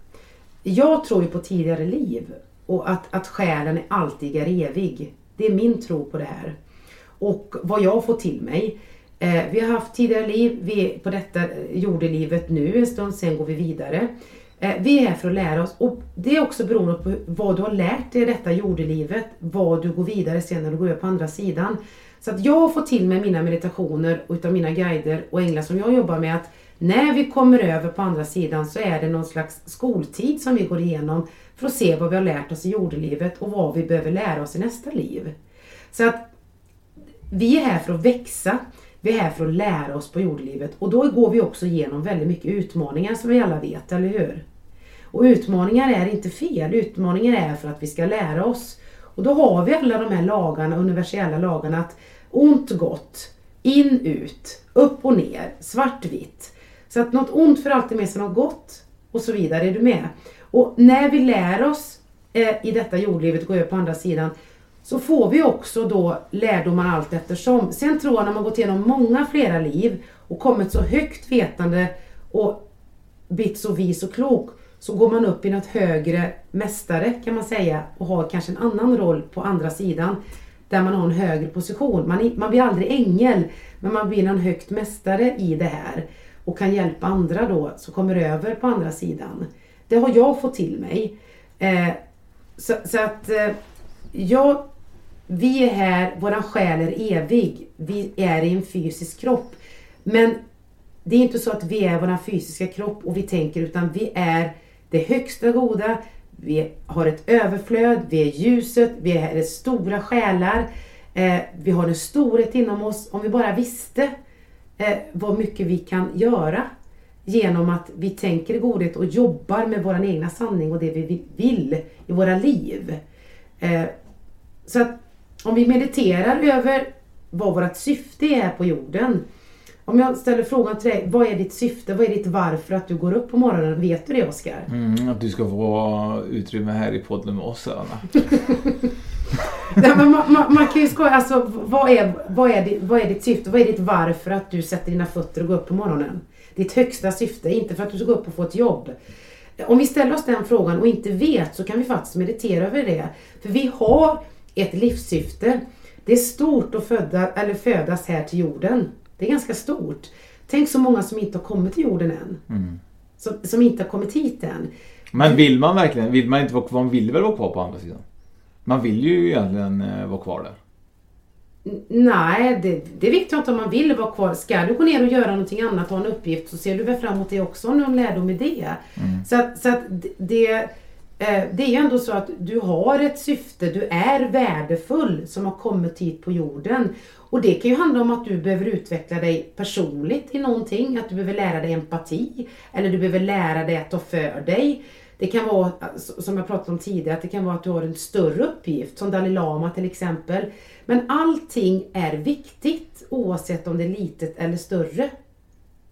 Jag tror ju på tidigare liv och att, att själen är alltid är evig. Det är min tro på det här. Och vad jag får till mig. Eh, vi har haft tidigare liv, vi är på detta eh, jordelivet nu en stund, sen går vi vidare. Eh, vi är här för att lära oss och det är också beroende på vad du har lärt dig i detta jordelivet, vad du går vidare sen när du går över på andra sidan. Så att jag har fått till mig mina meditationer utav mina guider och änglar som jag jobbar med att när vi kommer över på andra sidan så är det någon slags skoltid som vi går igenom för att se vad vi har lärt oss i jordelivet och vad vi behöver lära oss i nästa liv. Så att vi är här för att växa. Vi är här för att lära oss på jordelivet och då går vi också igenom väldigt mycket utmaningar som vi alla vet, eller hur? Och utmaningar är inte fel, utmaningar är för att vi ska lära oss. Och då har vi alla de här lagarna, universella lagarna att ont, gott, in, ut, upp och ner, svart, vitt. Så att något ont för alltid med sig något gott och så vidare, är du med? Och när vi lär oss eh, i detta jordlivet, gå över på andra sidan, så får vi också då lärdomar allt eftersom. Sen tror jag när man gått igenom många flera liv och kommit så högt vetande och blivit så vis och klok så går man upp i något högre mästare kan man säga och har kanske en annan roll på andra sidan där man har en högre position. Man, man blir aldrig ängel men man blir en högt mästare i det här och kan hjälpa andra då som kommer över på andra sidan. Det har jag fått till mig. Eh, så, så att eh, jag, vi är här, våran själ är evig. Vi är i en fysisk kropp. Men det är inte så att vi är vår fysiska kropp och vi tänker utan vi är det högsta goda. Vi har ett överflöd, vi är ljuset, vi är stora själar. Eh, vi har en storhet inom oss. Om vi bara visste eh, vad mycket vi kan göra genom att vi tänker i godhet och jobbar med vår egna sanning och det vi vill i våra liv. Eh, så att om vi mediterar över vad vårt syfte är på jorden. Om jag ställer frågan till dig, vad är ditt syfte? Vad är ditt varför att du går upp på morgonen? Vet du det Oskar? Mm, att du ska få utrymme här i podden med oss Anna. Nej, men man, man, man kan ju skoja, alltså vad är, vad, är ditt, vad är ditt syfte? Vad är ditt varför att du sätter dina fötter och går upp på morgonen? Ditt högsta syfte, inte för att du ska gå upp och få ett jobb. Om vi ställer oss den frågan och inte vet så kan vi faktiskt meditera över det. För vi har ett livssyfte. Det är stort att föda, eller födas här till jorden. Det är ganska stort. Tänk så många som inte har kommit till jorden än. Mm. Som, som inte har kommit hit än. Men vill man verkligen, vill man inte vara kvar, man vill väl vara kvar på andra sidan? Man vill ju egentligen eh, vara kvar där. Nej, det, det vet jag inte om man vill vara kvar. Ska du gå ner och göra någonting annat ha en uppgift så ser du väl fram emot det också, någon lärdom i det. Så att, så att det... Eh, det är ju ändå så att du har ett syfte, du är värdefull som har kommit hit på jorden. Och det kan ju handla om att du behöver utveckla dig personligt i någonting, att du behöver lära dig empati, eller du behöver lära dig att ta för dig. Det kan vara, som jag pratade om tidigare, att det kan vara att du har en större uppgift, som Dalai Lama till exempel. Men allting är viktigt oavsett om det är litet eller större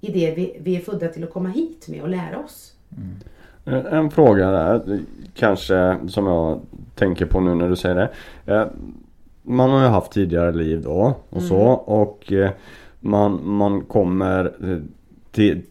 i det vi, vi är födda till att komma hit med och lära oss. Mm. En fråga där, kanske som jag tänker på nu när du säger det. Eh, man har ju haft tidigare liv då och mm. så och eh, man, man kommer till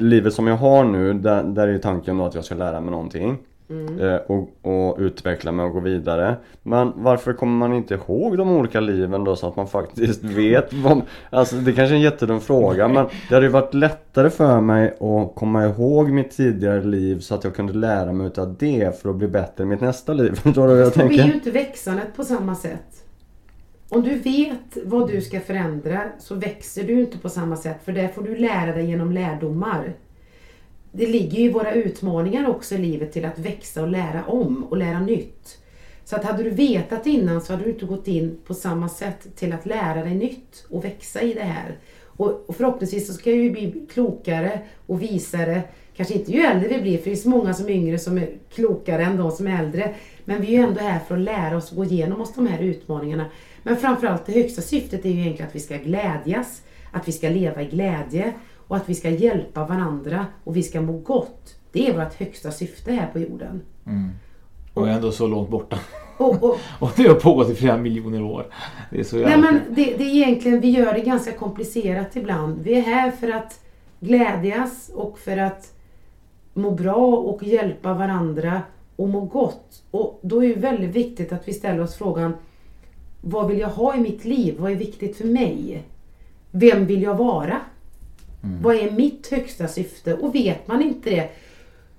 livet som jag har nu där, där är tanken då att jag ska lära mig någonting. Mm. Eh, och, och, utveckla mig och gå vidare. Men varför kommer man inte ihåg de olika liven då så att man faktiskt vet vad, Alltså det kanske är en jättedum fråga men det hade ju varit lättare för mig att komma ihåg mitt tidigare liv så att jag kunde lära mig utav det för att bli bättre i mitt nästa liv. Förstår du vad jag tänker? Vi är ju inte växandet på samma sätt. Om du vet vad du ska förändra så växer du inte på samma sätt för det får du lära dig genom lärdomar det ligger ju i våra utmaningar också i livet till att växa och lära om och lära nytt. Så att hade du vetat innan så hade du inte gått in på samma sätt till att lära dig nytt och växa i det här. Och, och förhoppningsvis så ska vi bli klokare och visare. Kanske inte ju äldre vi blir, för det är så många som är yngre som är klokare än de som är äldre. Men vi är ju ändå här för att lära oss och gå igenom oss de här utmaningarna. Men framförallt det högsta syftet är ju egentligen att vi ska glädjas, att vi ska leva i glädje och att vi ska hjälpa varandra och vi ska må gott. Det är vårt högsta syfte här på jorden. Mm. Och, ändå så långt borta. Och, och, och det har pågått i flera miljoner år. Det är så nej men det, det är egentligen, vi gör det ganska komplicerat ibland. Vi är här för att glädjas och för att må bra och hjälpa varandra och må gott. Och då är det väldigt viktigt att vi ställer oss frågan Vad vill jag ha i mitt liv? Vad är viktigt för mig? Vem vill jag vara? Mm. Vad är mitt högsta syfte? Och vet man inte det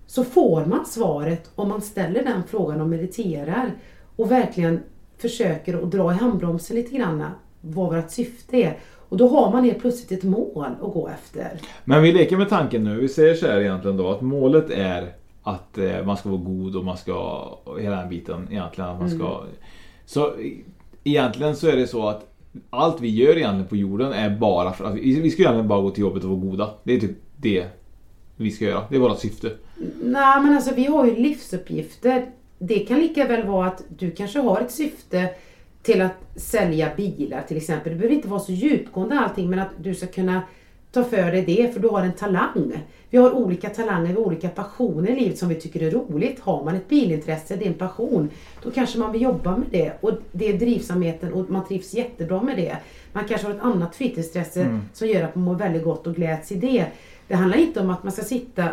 så får man svaret om man ställer den frågan och mediterar och verkligen försöker att dra i handbromsen lite grann vad vårt syfte är. Och då har man helt plötsligt ett mål att gå efter. Men vi leker med tanken nu. Vi säger så här egentligen då att målet är att eh, man ska vara god och man ska, hela den biten egentligen. Att man ska, mm. Så egentligen så är det så att allt vi gör egentligen på jorden är bara för att vi ska egentligen bara gå till jobbet och vara goda. Det är typ det vi ska göra. Det är vårt syfte. Nej men alltså vi har ju livsuppgifter. Det kan lika väl vara att du kanske har ett syfte till att sälja bilar till exempel. Det behöver inte vara så djupgående allting men att du ska kunna ta för dig det för du har en talang. Vi har olika talanger, har olika passioner i livet som vi tycker är roligt. Har man ett bilintresse, det är en passion, då kanske man vill jobba med det. Och det är drivsamheten och man trivs jättebra med det. Man kanske har ett annat fritidsintresse mm. som gör att man mår väldigt gott och gläds i det. Det handlar inte om att man ska sitta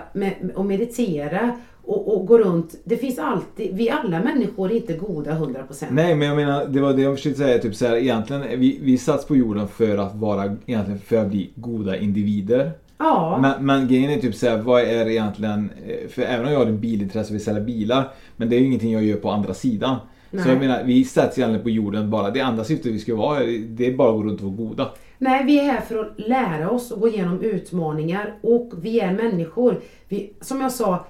och meditera och, och gå runt. Det finns alltid, vi alla människor är inte goda 100%. Nej men jag menar, det var det jag försökte säga. Typ så här, egentligen, vi, vi satts på jorden för att vara, egentligen för att bli goda individer. Ja. Men, men grejen är typ såhär, vad är egentligen, eh, för även om jag har en bilintresse och vill sälja bilar, men det är ju ingenting jag gör på andra sidan. Nej. Så jag menar, vi sätts egentligen på jorden bara, det andra syftet vi ska vara, det är bara att gå runt och vara goda. Nej, vi är här för att lära oss och gå igenom utmaningar och vi är människor. Vi, som jag sa,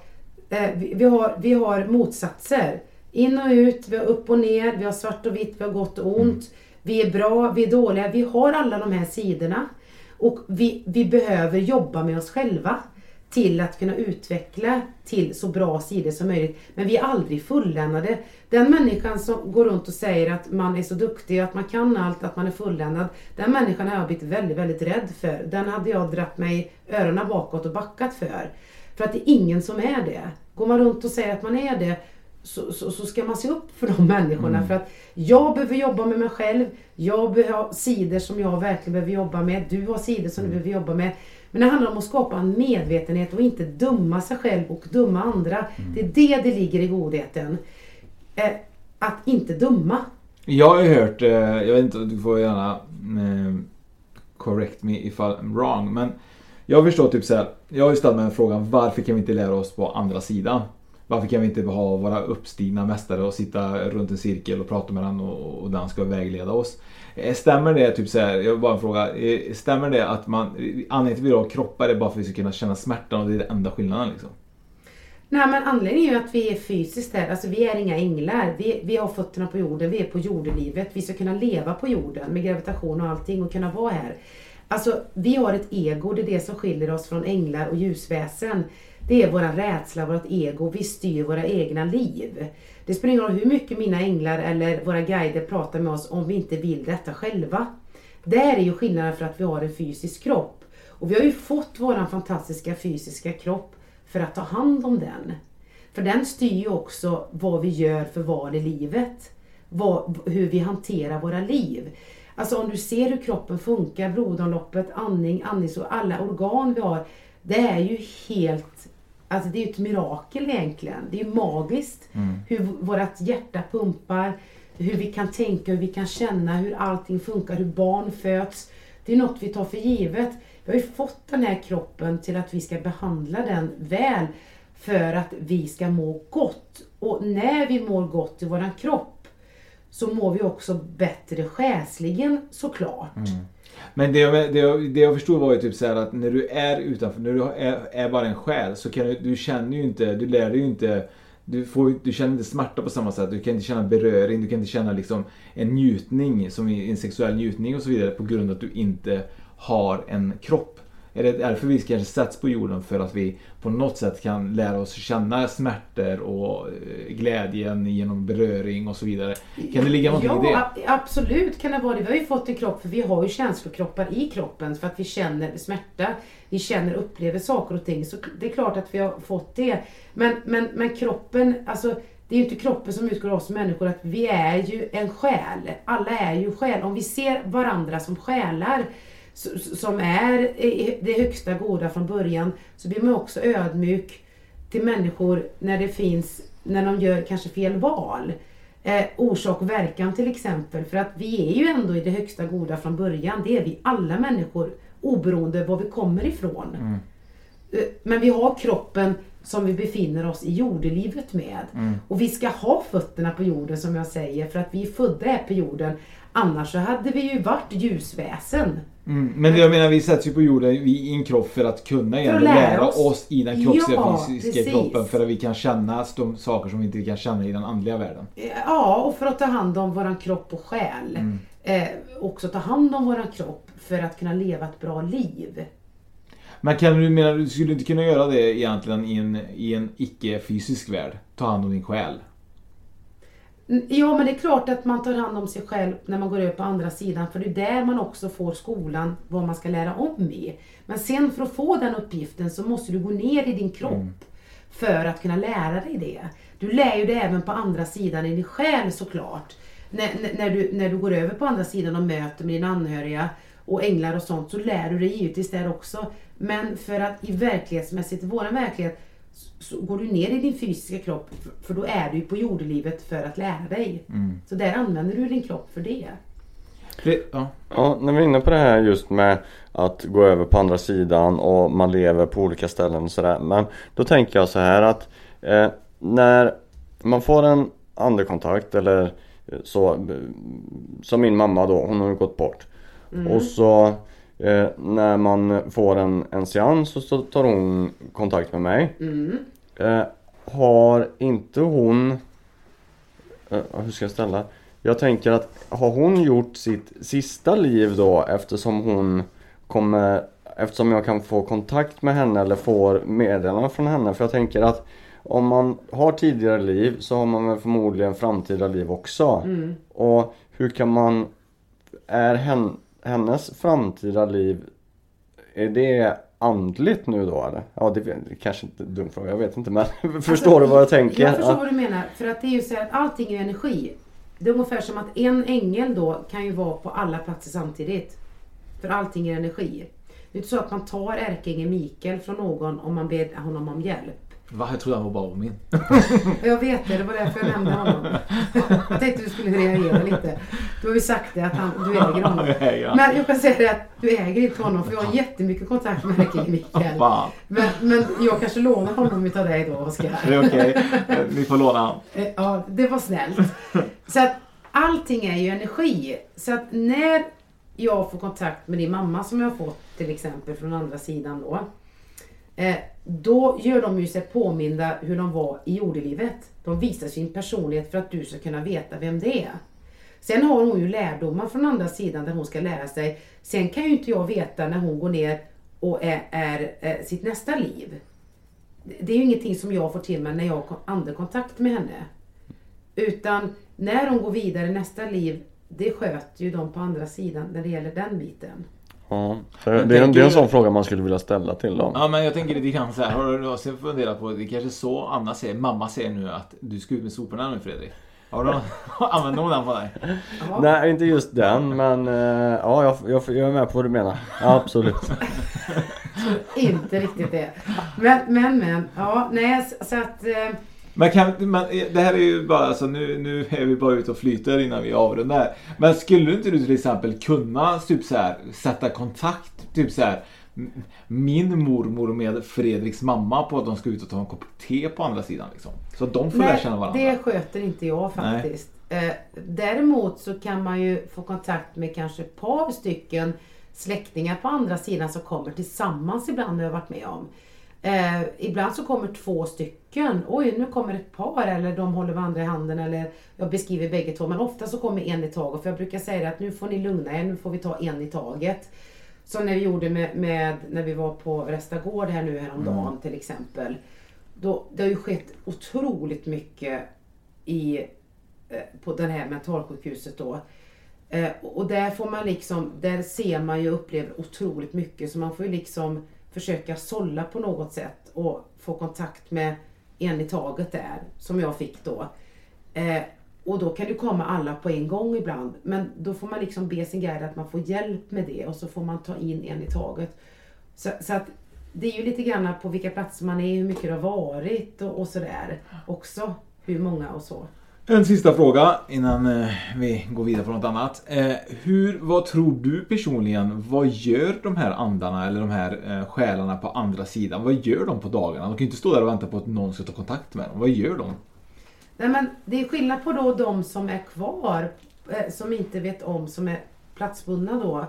vi, vi, har, vi har motsatser. In och ut, vi har upp och ner, vi har svart och vitt, vi har gott och ont. Mm. Vi är bra, vi är dåliga. Vi har alla de här sidorna. Och vi, vi behöver jobba med oss själva till att kunna utveckla till så bra sidor som möjligt. Men vi är aldrig fulländade. Den människan som går runt och säger att man är så duktig, att man kan allt, att man är fulländad. Den människan har jag blivit väldigt, väldigt rädd för. Den hade jag dratt mig öronen bakåt och backat för. För att det är ingen som är det. Går man runt och säger att man är det så, så, så, ska man se upp för de människorna. Mm. För att jag behöver jobba med mig själv. Jag behöver ha sidor som jag verkligen behöver jobba med. Du har sidor som mm. du behöver jobba med. Men det handlar om att skapa en medvetenhet och inte dumma sig själv och dumma andra. Mm. Det är det det ligger i godheten. Eh, att inte dumma. Jag har ju hört, eh, jag vet inte, du får gärna eh, correct me if I'm wrong. Men jag förstår typ så här, jag har ju ställt mig frågan varför kan vi inte lära oss på andra sidan? Varför kan vi inte ha våra uppstigna mästare och sitta runt en cirkel och prata med den och, och den ska vägleda oss? Eh, stämmer det, typ så här, jag vill bara en fråga. Eh, stämmer det att man, anledningen till att vi har kroppar är bara för att vi ska kunna känna smärtan och det är den enda skillnaden liksom? Nej men anledningen är ju att vi är fysiskt här, alltså vi är inga änglar. Vi, vi har fötterna på jorden, vi är på jordelivet. Vi ska kunna leva på jorden med gravitation och allting och kunna vara här. Alltså vi har ett ego, det är det som skiljer oss från änglar och ljusväsen. Det är våran rädsla, vårt ego. Vi styr våra egna liv. Det spelar ingen roll hur mycket mina änglar eller våra guider pratar med oss om vi inte vill detta själva. Där är ju skillnaden för att vi har en fysisk kropp. Och vi har ju fått våran fantastiska fysiska kropp för att ta hand om den. För den styr ju också vad vi gör för val i livet. Vad, hur vi hanterar våra liv. Alltså om du ser hur kroppen funkar, blodomloppet, andning, andnings och alla organ vi har. Det är ju helt, alltså det är ju ett mirakel egentligen. Det är ju magiskt Mm. hur vårt hjärta pumpar, hur vi kan tänka, hur vi kan känna, hur allting funkar, hur barn föds. Det är något vi tar för givet. Vi har ju fått den här kroppen till att vi ska behandla den väl för att vi ska må gott. Och när vi mår gott i våran kropp så mår vi också bättre själsligen såklart. Mm. Men det jag, det, jag, det jag förstod var ju typ så här att när du är utanför, när du är, är bara en själ så kan du, du känner ju inte, du lär dig ju inte du, får, du känner inte smärta på samma sätt, du kan inte känna beröring, du kan inte känna liksom en njutning, som en sexuell njutning och så vidare på grund av att du inte har en kropp. Är det därför vi kanske sätts på jorden? För att vi på något sätt kan lära oss känna smärtor och eh, glädjen genom beröring och så vidare. Kan det ligga någonting ja, i det? absolut kan det vara det. Vi har ju fått en kropp för vi har ju känslokroppar i kroppen för att vi känner smärta. Vi känner och upplever saker och ting. Så det är klart att vi har fått det. Men, men, men kroppen, alltså det är ju inte kroppen som utgår oss människor. Att vi är ju en själ. Alla är ju själ. Om vi ser varandra som själar som är det högsta goda från början så blir man också ödmjuk till människor när det finns, när de gör kanske fel val. Eh, orsak och verkan till exempel. För att vi är ju ändå i det högsta goda från början. Det är vi alla människor oberoende var vi kommer ifrån. Eh, Men vi har kroppen som vi befinner oss i jordelivet med. Mm. Och vi ska ha fötterna på jorden som jag säger för att vi är födda här på jorden. Annars så hade vi ju varit ljusväsen. Mm, men jag menar, vi sätts ju på jorden i en kropp för att kunna egentligen lära lära oss. oss i den kroppsliga Ja, fysiska precis. kroppen för att vi kan känna de saker som vi inte kan känna i den andliga världen. Ja, och för att ta hand om våran kropp och själ. Mm. Eh, också ta hand om våran kropp för att kunna leva ett bra liv. Men kan du mena, du skulle inte kunna göra det egentligen i en, i en icke-fysisk värld? Ta hand om din själ? Mm, Ja, men det är klart att man tar hand om sig själv när man går över på andra sidan. För det är där man också får skolan, vad man ska lära om i. Men sen för att få den uppgiften så måste du gå ner i din kropp. För att kunna lära dig det. Du lär ju det även på andra sidan i din själ såklart. När, när- när, du, när du går över på andra sidan och möter med dina anhöriga och änglar och sånt så lär du dig givetvis där också. Men för att i verklighetsmässigt, i våran verklighet, så går du ner i din fysiska kropp för- då är du på jordelivet för att lära dig. Mm. Så där använder du din kropp för det. Det, ja. Ja, när vi är inne på det här just med att gå över på andra sidan och man lever på olika ställen och sådär. Men då tänker jag så här att eh, när man får en andekontakt eller eh, så Som min mamma då, hon har ju gått bort. Mm. Och så eh, när man får en, en seans så- tar hon kontakt med mig. Mm. Eh, har inte hon eh, Hur ska jag ställa? Jag tänker att har hon gjort sitt sista liv då eftersom hon kommer Eftersom jag kan få kontakt med henne eller får meddelanden från henne för jag tänker att om man har tidigare liv så har man väl förmodligen framtida liv också. Mm. Och hur kan man Är hen, hennes framtida liv Är det andligt nu då eller? Ja det, är kanske inte en dum fråga, jag vet inte men Förstår du vad jag tänker? Jag förstår Ja. vad du menar. För att det är ju så att allting är energi. Det är ungefär som att en ängel då kan ju vara på alla platser samtidigt. För allting är energi. Det är inte så att man tar ärkeängeln Mikael från någon om man ber honom om hjälp. Va? Jag trodde han var bara min. Jag vet det, det var därför jag nämnde honom. Jag tänkte du skulle reagera lite. Du har ju sagt det att han, du äger honom. Jag. Men jag kan säga det att du äger inte honom för jag har jättemycket kontakt med ärkeängeln Mikael. Men, men jag kanske lånar honom utav dig då Oskar. Det är okej. Eh, Ni får låna han. Eh, Ja, det var snällt. Så att allting är ju energi. Så att när jag får kontakt med din mamma som jag har fått till exempel från andra sidan då. Eh, då gör de ju sig påminda hur de var i jordelivet. De visar sin personlighet för att du ska kunna veta vem det är. Sen har hon ju lärdomar från andra sidan där hon ska lära sig. Sen kan ju inte jag veta när hon går ner och är, är, är sitt nästa liv. Det är ju ingenting som jag får till mig när jag har andekontakt med henne. Utan när hon går vidare nästa liv, det sköter ju de på andra sidan när det gäller den biten. Ja, det, det, är, det är en sån fråga man skulle vilja ställa till dem. Ja men jag tänker lite grann så här. Har du någonsin funderat på, det är kanske så Anna säger, mamma säger nu att du ska ut med soporna nu Fredrik? Har du använt någon den på dig? Ja. Nej inte just den men uh, ja jag, jag, jag är med på vad du menar. Absolut. inte riktigt det. Men men men. Ja nej så att uh, men, kan, men det här är ju bara, alltså nu, nu är vi bara ute och flyter innan vi avrundar. Men skulle inte du till exempel kunna typ så här, sätta kontakt, typ så här, min mormor med Fredriks mamma på att de ska ut och ta en kopp te på andra sidan. Liksom. Så de får lära känna varandra. det sköter inte jag faktiskt. Eh, däremot så kan man ju få kontakt med kanske ett par stycken släktingar på andra sidan som kommer tillsammans ibland har jag varit med om. Eh, ibland så kommer två stycken. Oj, nu kommer ett par eller de håller varandra i handen eller jag beskriver bägge två. Men ofta så kommer en i taget. För jag brukar säga att nu får ni lugna er, nu får vi ta en i taget. Som när vi gjorde med, med när vi var på Resta Gård här nu häromdagen mm. till exempel. Då, det har ju skett otroligt mycket i, eh, på det här mentalsjukhuset då. Eh, och där får man liksom, där ser man ju och upplever otroligt mycket så man får ju liksom försöka sålla på något sätt och få kontakt med en i taget där, som jag fick då. Eh, och då kan det komma alla på en gång ibland. Men då får man liksom be sin guide att man får hjälp med det och så får man ta in en i taget. Så, så att det är ju lite grann på vilka platser man är, hur mycket det har varit och, och sådär också. Hur många och så. En sista fråga innan eh, vi går vidare på något annat. Eh, hur, vad tror du personligen, vad gör de här andarna eller de här eh, själarna på andra sidan? Vad gör de på dagarna? De kan ju inte stå där och vänta på att någon ska ta kontakt med dem. Vad gör de? Nej men det är skillnad på då de som är kvar, som inte vet om, som är platsbundna då.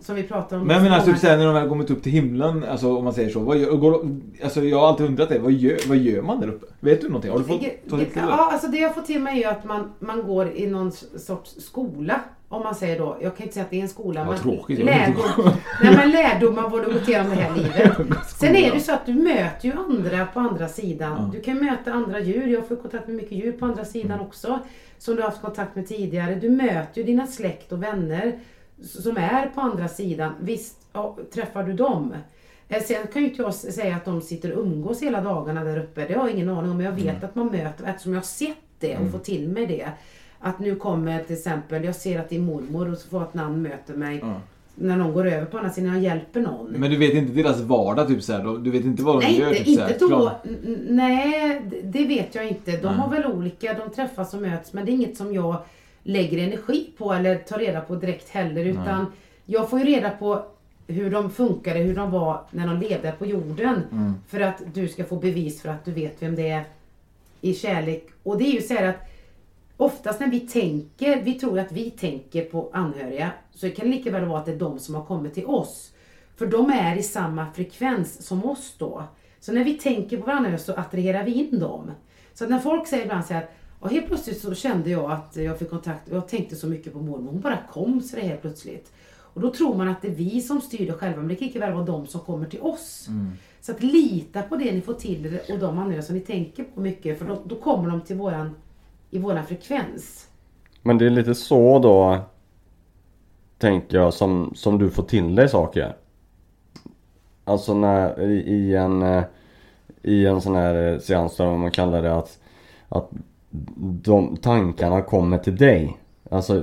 Som vi pratar om. Men jag menar typ sen när de väl kommit upp till himlen, alltså om man säger så. Vad gör, går, alltså jag har alltid undrat det. Vad gör, vad gör man där uppe? Vet du någonting? Har du fått ta det, Ja, alltså det jag får till mig är att man, man går i någon sorts skola. Om man säger då, jag kan inte säga att det är en skola. Vad tråkigt. Lärdom, nej men lärdomar vad du gått igenom det här livet. Sen är det så att du möter ju andra på andra sidan. Ja. Du kan möta andra djur. Jag får kontakt med mycket djur på andra sidan mm. också. Som du har haft kontakt med tidigare. Du möter ju dina släkt och vänner som är på andra sidan, visst ja, träffar du dem. Eh, sen kan ju inte jag säga att de sitter och umgås hela dagarna där uppe. Det har jag ingen aning om. Men jag vet mm. att man möter, eftersom jag har sett det och mm. får till mig det. Att nu kommer till exempel, jag ser att din mormor och så får ett namn möter mig. Mm. När någon går över på andra sidan och hjälper någon. Men du vet inte deras vardag typ såhär? Du vet inte vad de nej, gör? Inte, typ, inte då. Nej, det vet jag inte. De har väl olika, de träffas och möts. Men det är inget som jag lägger energi på eller tar reda på direkt heller. Utan Nej. jag får ju reda på hur de funkade, hur de var när de levde på jorden. Mm. För att du ska få bevis för att du vet vem det är i kärlek. Och det är ju så att oftast när vi tänker, vi tror att vi tänker på anhöriga, så kan det lika väl vara att det är de som har kommit till oss. För de är i samma frekvens som oss då. Så när vi tänker på varandra så attraherar vi in dem. Så när folk säger ibland så här och helt plötsligt så kände jag att jag fick kontakt, och jag tänkte så mycket på mormor, hon bara kom så det helt plötsligt. Och då tror man att det är vi som styr det själva, men det kan lika väl vara de som kommer till oss. Mm. Så att lita på det ni får till er och de anhöriga som ni tänker på mycket, för då, då kommer de till våran, i våran frekvens. Men det är lite så då, tänker jag, som, som du får till dig saker. Alltså när, i, i en, eh, i en sån här seans där man kallar det att, att de tankarna kommer till dig. Alltså,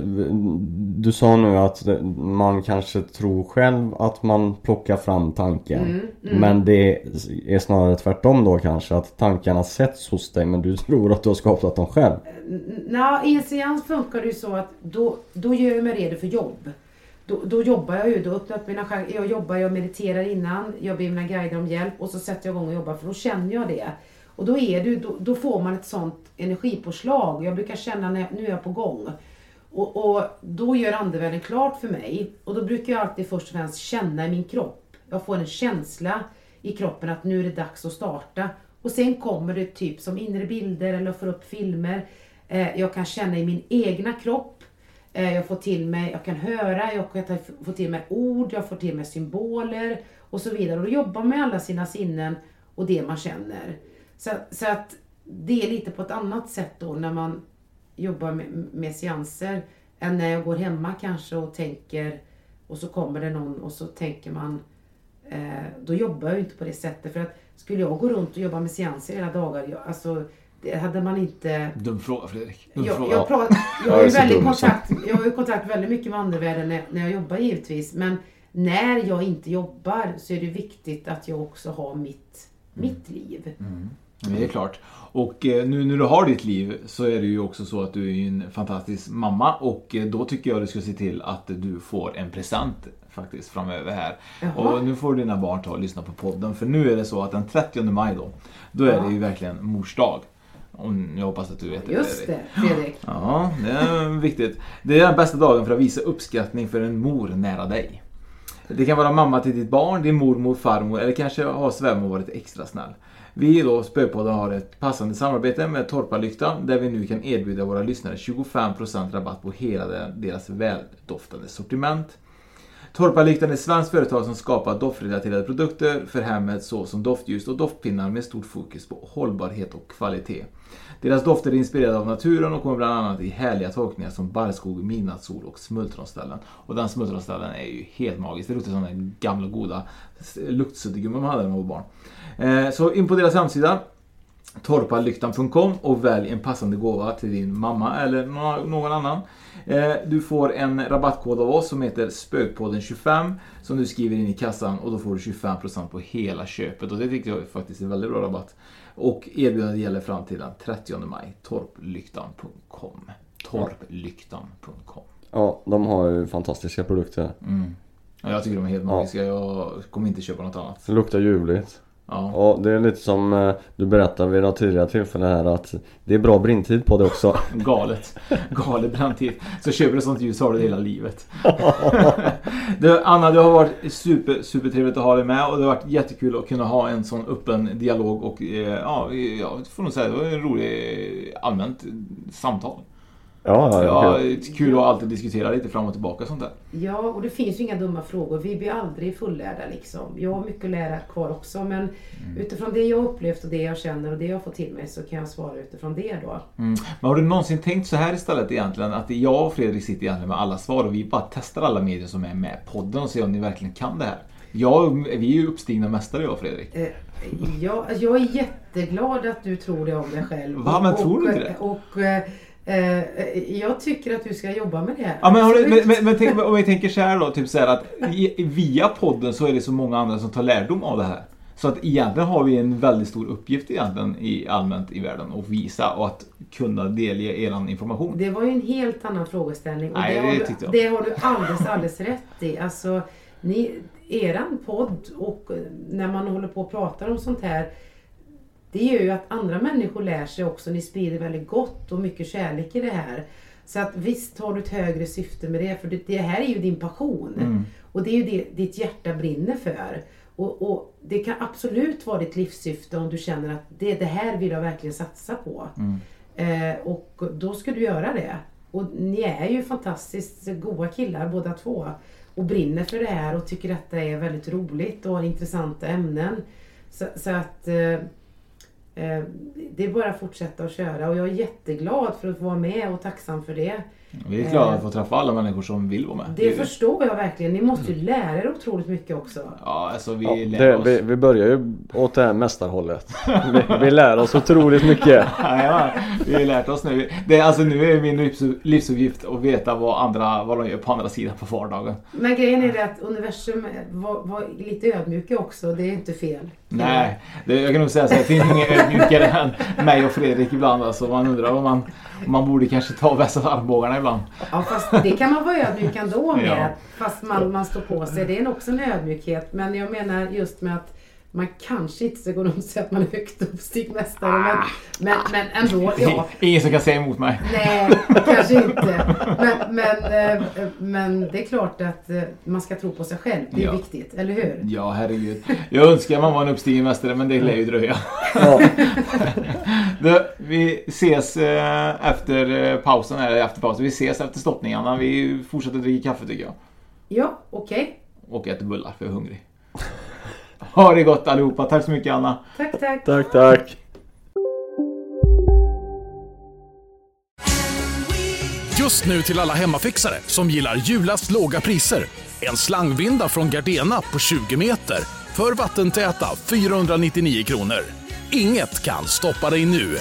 du sa nu att man kanske tror själv att man plockar fram tanken. Mm, mm. Men det är snarare tvärtom då kanske, att tankarna sätts hos dig men du tror att du har skapat dem själv. Nej, i en seans funkar det ju så att då, då gör jag mig redo för jobb. Då, då jobbar jag ju, då öppnar upp mina Jag jobbar, jag mediterar innan, jag ber mina guider om hjälp och så sätter jag igång och jobbar för då känner jag det. Och då, är du, då, då får man ett sånt energipåslag. Jag brukar känna när nu är jag på gång. Och, och då gör andevärlden klart för mig. Och då brukar jag alltid först och främst känna i min kropp. Jag får en känsla i kroppen att nu är det dags att starta. Och sen kommer det typ som inre bilder eller får upp filmer. Eh, jag kan känna i min egna kropp. Eh, jag får till mig, jag kan höra, jag kan få till mig ord, jag får till mig symboler och så vidare. Och då jobbar man med alla sina sinnen och det man känner. Så, så att det är lite på ett annat sätt då när man jobbar med, med seanser än när jag går hemma kanske och tänker och så kommer det någon och så tänker man eh, då jobbar jag ju inte på det sättet för att skulle jag gå runt och jobba med seanser hela dagar, jag, alltså det hade man inte... Dum fråga Fredrik. Dum jag, fråga. jag, pratar, jag, har ju väldigt kontakt, jag har ju kontakt väldigt mycket med andevärlden när, när jag jobbar givetvis men när jag inte jobbar så är det viktigt att jag också har mitt, mitt liv. Mm. Det är klart. Och eh, nu när du har ditt liv så är det ju också så att du är en fantastisk mamma och eh, då tycker jag du ska se till att du får en present faktiskt framöver här. Jaha. Och nu får dina barn ta och lyssna på podden för nu är det så att den 30 maj då, då är Ja. det ju verkligen mors dag. Jag hoppas att du vet det. Just det, Fredrik. Ja, det är viktigt. Det är den bästa dagen för att visa uppskattning för en mor nära dig. Det kan vara mamma till ditt barn, din mormor, farmor eller kanske har svärmor varit extra snäll. Vi då, Spöpodden, har ett passande samarbete med Torparlyktan där vi nu kan erbjuda våra lyssnare 25% rabatt på hela deras väldoftande sortiment. Torparlyktan är ett svenskt företag som skapar doftrelaterade produkter för hemmet såsom doftljus och doftpinnar med stort fokus på hållbarhet och kvalitet. Deras dofter är inspirerade av naturen och kommer bland annat i härliga tolkningar som barrskog, midnattssol och smultronställen. Och den smultronställen är ju helt magisk. Det luktar som den gamla goda luktsuddgummin man hade när man var barn. Eh, så in på deras hemsida torpalyktan.com och välj en passande gåva till din mamma eller någon annan. Eh, Du får en rabattkod av oss som heter Spökpodden25 som du skriver in i kassan och då får du 25% på hela köpet och det tycker jag faktiskt är väldigt bra rabatt. Och erbjudandet gäller fram till den 30 maj. Torplyktan.com Torplyktan.com Ja, de har ju fantastiska produkter. mm. ja, Jag tycker de är helt magiska. Jag kommer inte köpa något annat. Det luktar ljuvligt. Ja. Och det är lite som eh, du berättade vid något tidigare tillfälle här att det är bra brintid på det också. Galet. Galet brandtid. Så köper du sånt ljus har du det hela livet. du, Anna, det har varit super, super trevligt att ha dig med och det har varit jättekul att kunna ha en sån öppen dialog och eh, ja, jag får nog säga det var en rolig allmänt samtal. Ja, ja, Ja, det är kul att alltid diskutera lite fram och tillbaka och sånt där. Ja, och det finns ju inga dumma frågor. Vi blir aldrig fullärda liksom. Jag har mycket att lära kvar också men utifrån det jag upplevt och det jag känner och det jag får till mig så kan jag svara utifrån det då. Mm. Men har du någonsin tänkt så här istället egentligen? Att jag och Fredrik sitter egentligen med alla svar och vi bara testar alla medier som är med i podden och ser om ni verkligen kan det här. Jag, vi är ju uppstigna mästare jag och Fredrik. Eh, jag, jag är jätteglad att du tror det om dig själv. Va, men Och- tror du och, inte det? Och, eh, eh, jag tycker att du ska jobba med det. Ja, men, du, men, men, men tänk, om vi tänker så här då, typ så här att via podden så är det så många andra som tar lärdom av det här. Så att egentligen har vi en väldigt stor uppgift egentligen i allmänt i världen att visa och att kunna delge eran information. Det var ju en helt annan frågeställning. Och Nej, det, det har tyckte du, jag. det har du alldeles, alldeles rätt i. Alltså, ni, eran podd och när man håller på och pratar om sånt här. Det gör ju att andra människor lär sig också. Ni sprider väldigt gott och mycket kärlek i det här. Så att visst har du ett högre syfte med det. För det, det här är ju din passion. Mm. Och det är ju det ditt hjärta brinner för. Och, och det kan absolut vara ditt livssyfte om du känner att det, det här vill jag verkligen satsa på. Mm. Eh, och då ska du göra det. Och ni är ju fantastiskt goda killar båda två. Och brinner för det här och tycker att det är väldigt roligt och har intressanta ämnen. Så, så att eh, det är bara att fortsätta att köra och jag är jätteglad för att få vara med och tacksam för det. Vi är glada att få träffa alla människor som vill vara med. Det förstår jag verkligen. Ni måste ju lära er otroligt mycket också. Ja, alltså vi Ja, lär det, oss. vi, vi börjar ju åt det här mästarhållet. Vi, vi lär oss otroligt mycket. Ja, vi har lärt oss nu. Det är, alltså, nu är min livs- livsuppgift att veta vad, andra, vad de gör på andra sidan på vardagen. Men grejen är det att universum var, var lite ödmjuka också. Det är inte fel. Nej, det, jag kan nog säga så här, det finns ingen ödmjukare än mig och Fredrik ibland. Alltså, man undrar om man, om man borde kanske ta och vässa armbågarna ibland. Ja fast det kan man vara ödmjuk ändå med. Ja. Fast man, man står på sig. Det är också en ödmjukhet. Men jag menar just med att man kanske inte ska gå runt och säga att man är högt uppstigmästare men, men, men ändå, ja. Ingen som kan säga emot mig. Nej, kanske inte. Men, men, eh, men det är klart att eh, man ska tro på sig själv. Det är Ja. viktigt, eller hur? Ja, herregud. Jag önskar man var en uppstigen mästare, men det lär ju dröja. Ja. Du, vi ses eh, efter pausen, eller efter pausen. Vi ses efter stoppningarna. Vi fortsätter dricka kaffe tycker jag. Ja, okej. Och äter bullar, för jag är hungrig. Ha det gott allihopa. Tack så mycket Anna. Tack, tack. Tack, tack. Just nu till alla hemmafixare som gillar julast låga priser. En slangvinda från Gardena på 20 meter för vattentäta 499 kronor. Inget kan stoppa dig nu.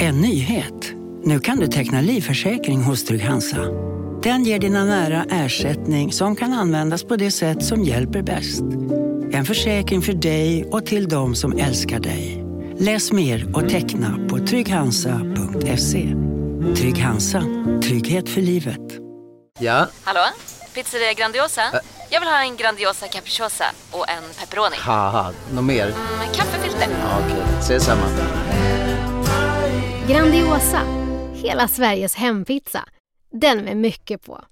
En nyhet. Nu kan du teckna livförsäkring hos Trygg-Hansa. Den ger dina nära ersättning som kan användas på det sätt som hjälper bäst. En försäkring för dig och till de som älskar dig. Läs mer och teckna på trygghansa.se. Trygg Hansa. Trygghet för livet. Ja, Hallå? Pizzeria Grandiosa? Jag vill ha en Grandiosa capriciosa och en pepperoni. något mer? Med kaffefilter. Ja, Okej, ses samma. Grandiosa, hela Sveriges hempizza. Den med mycket på.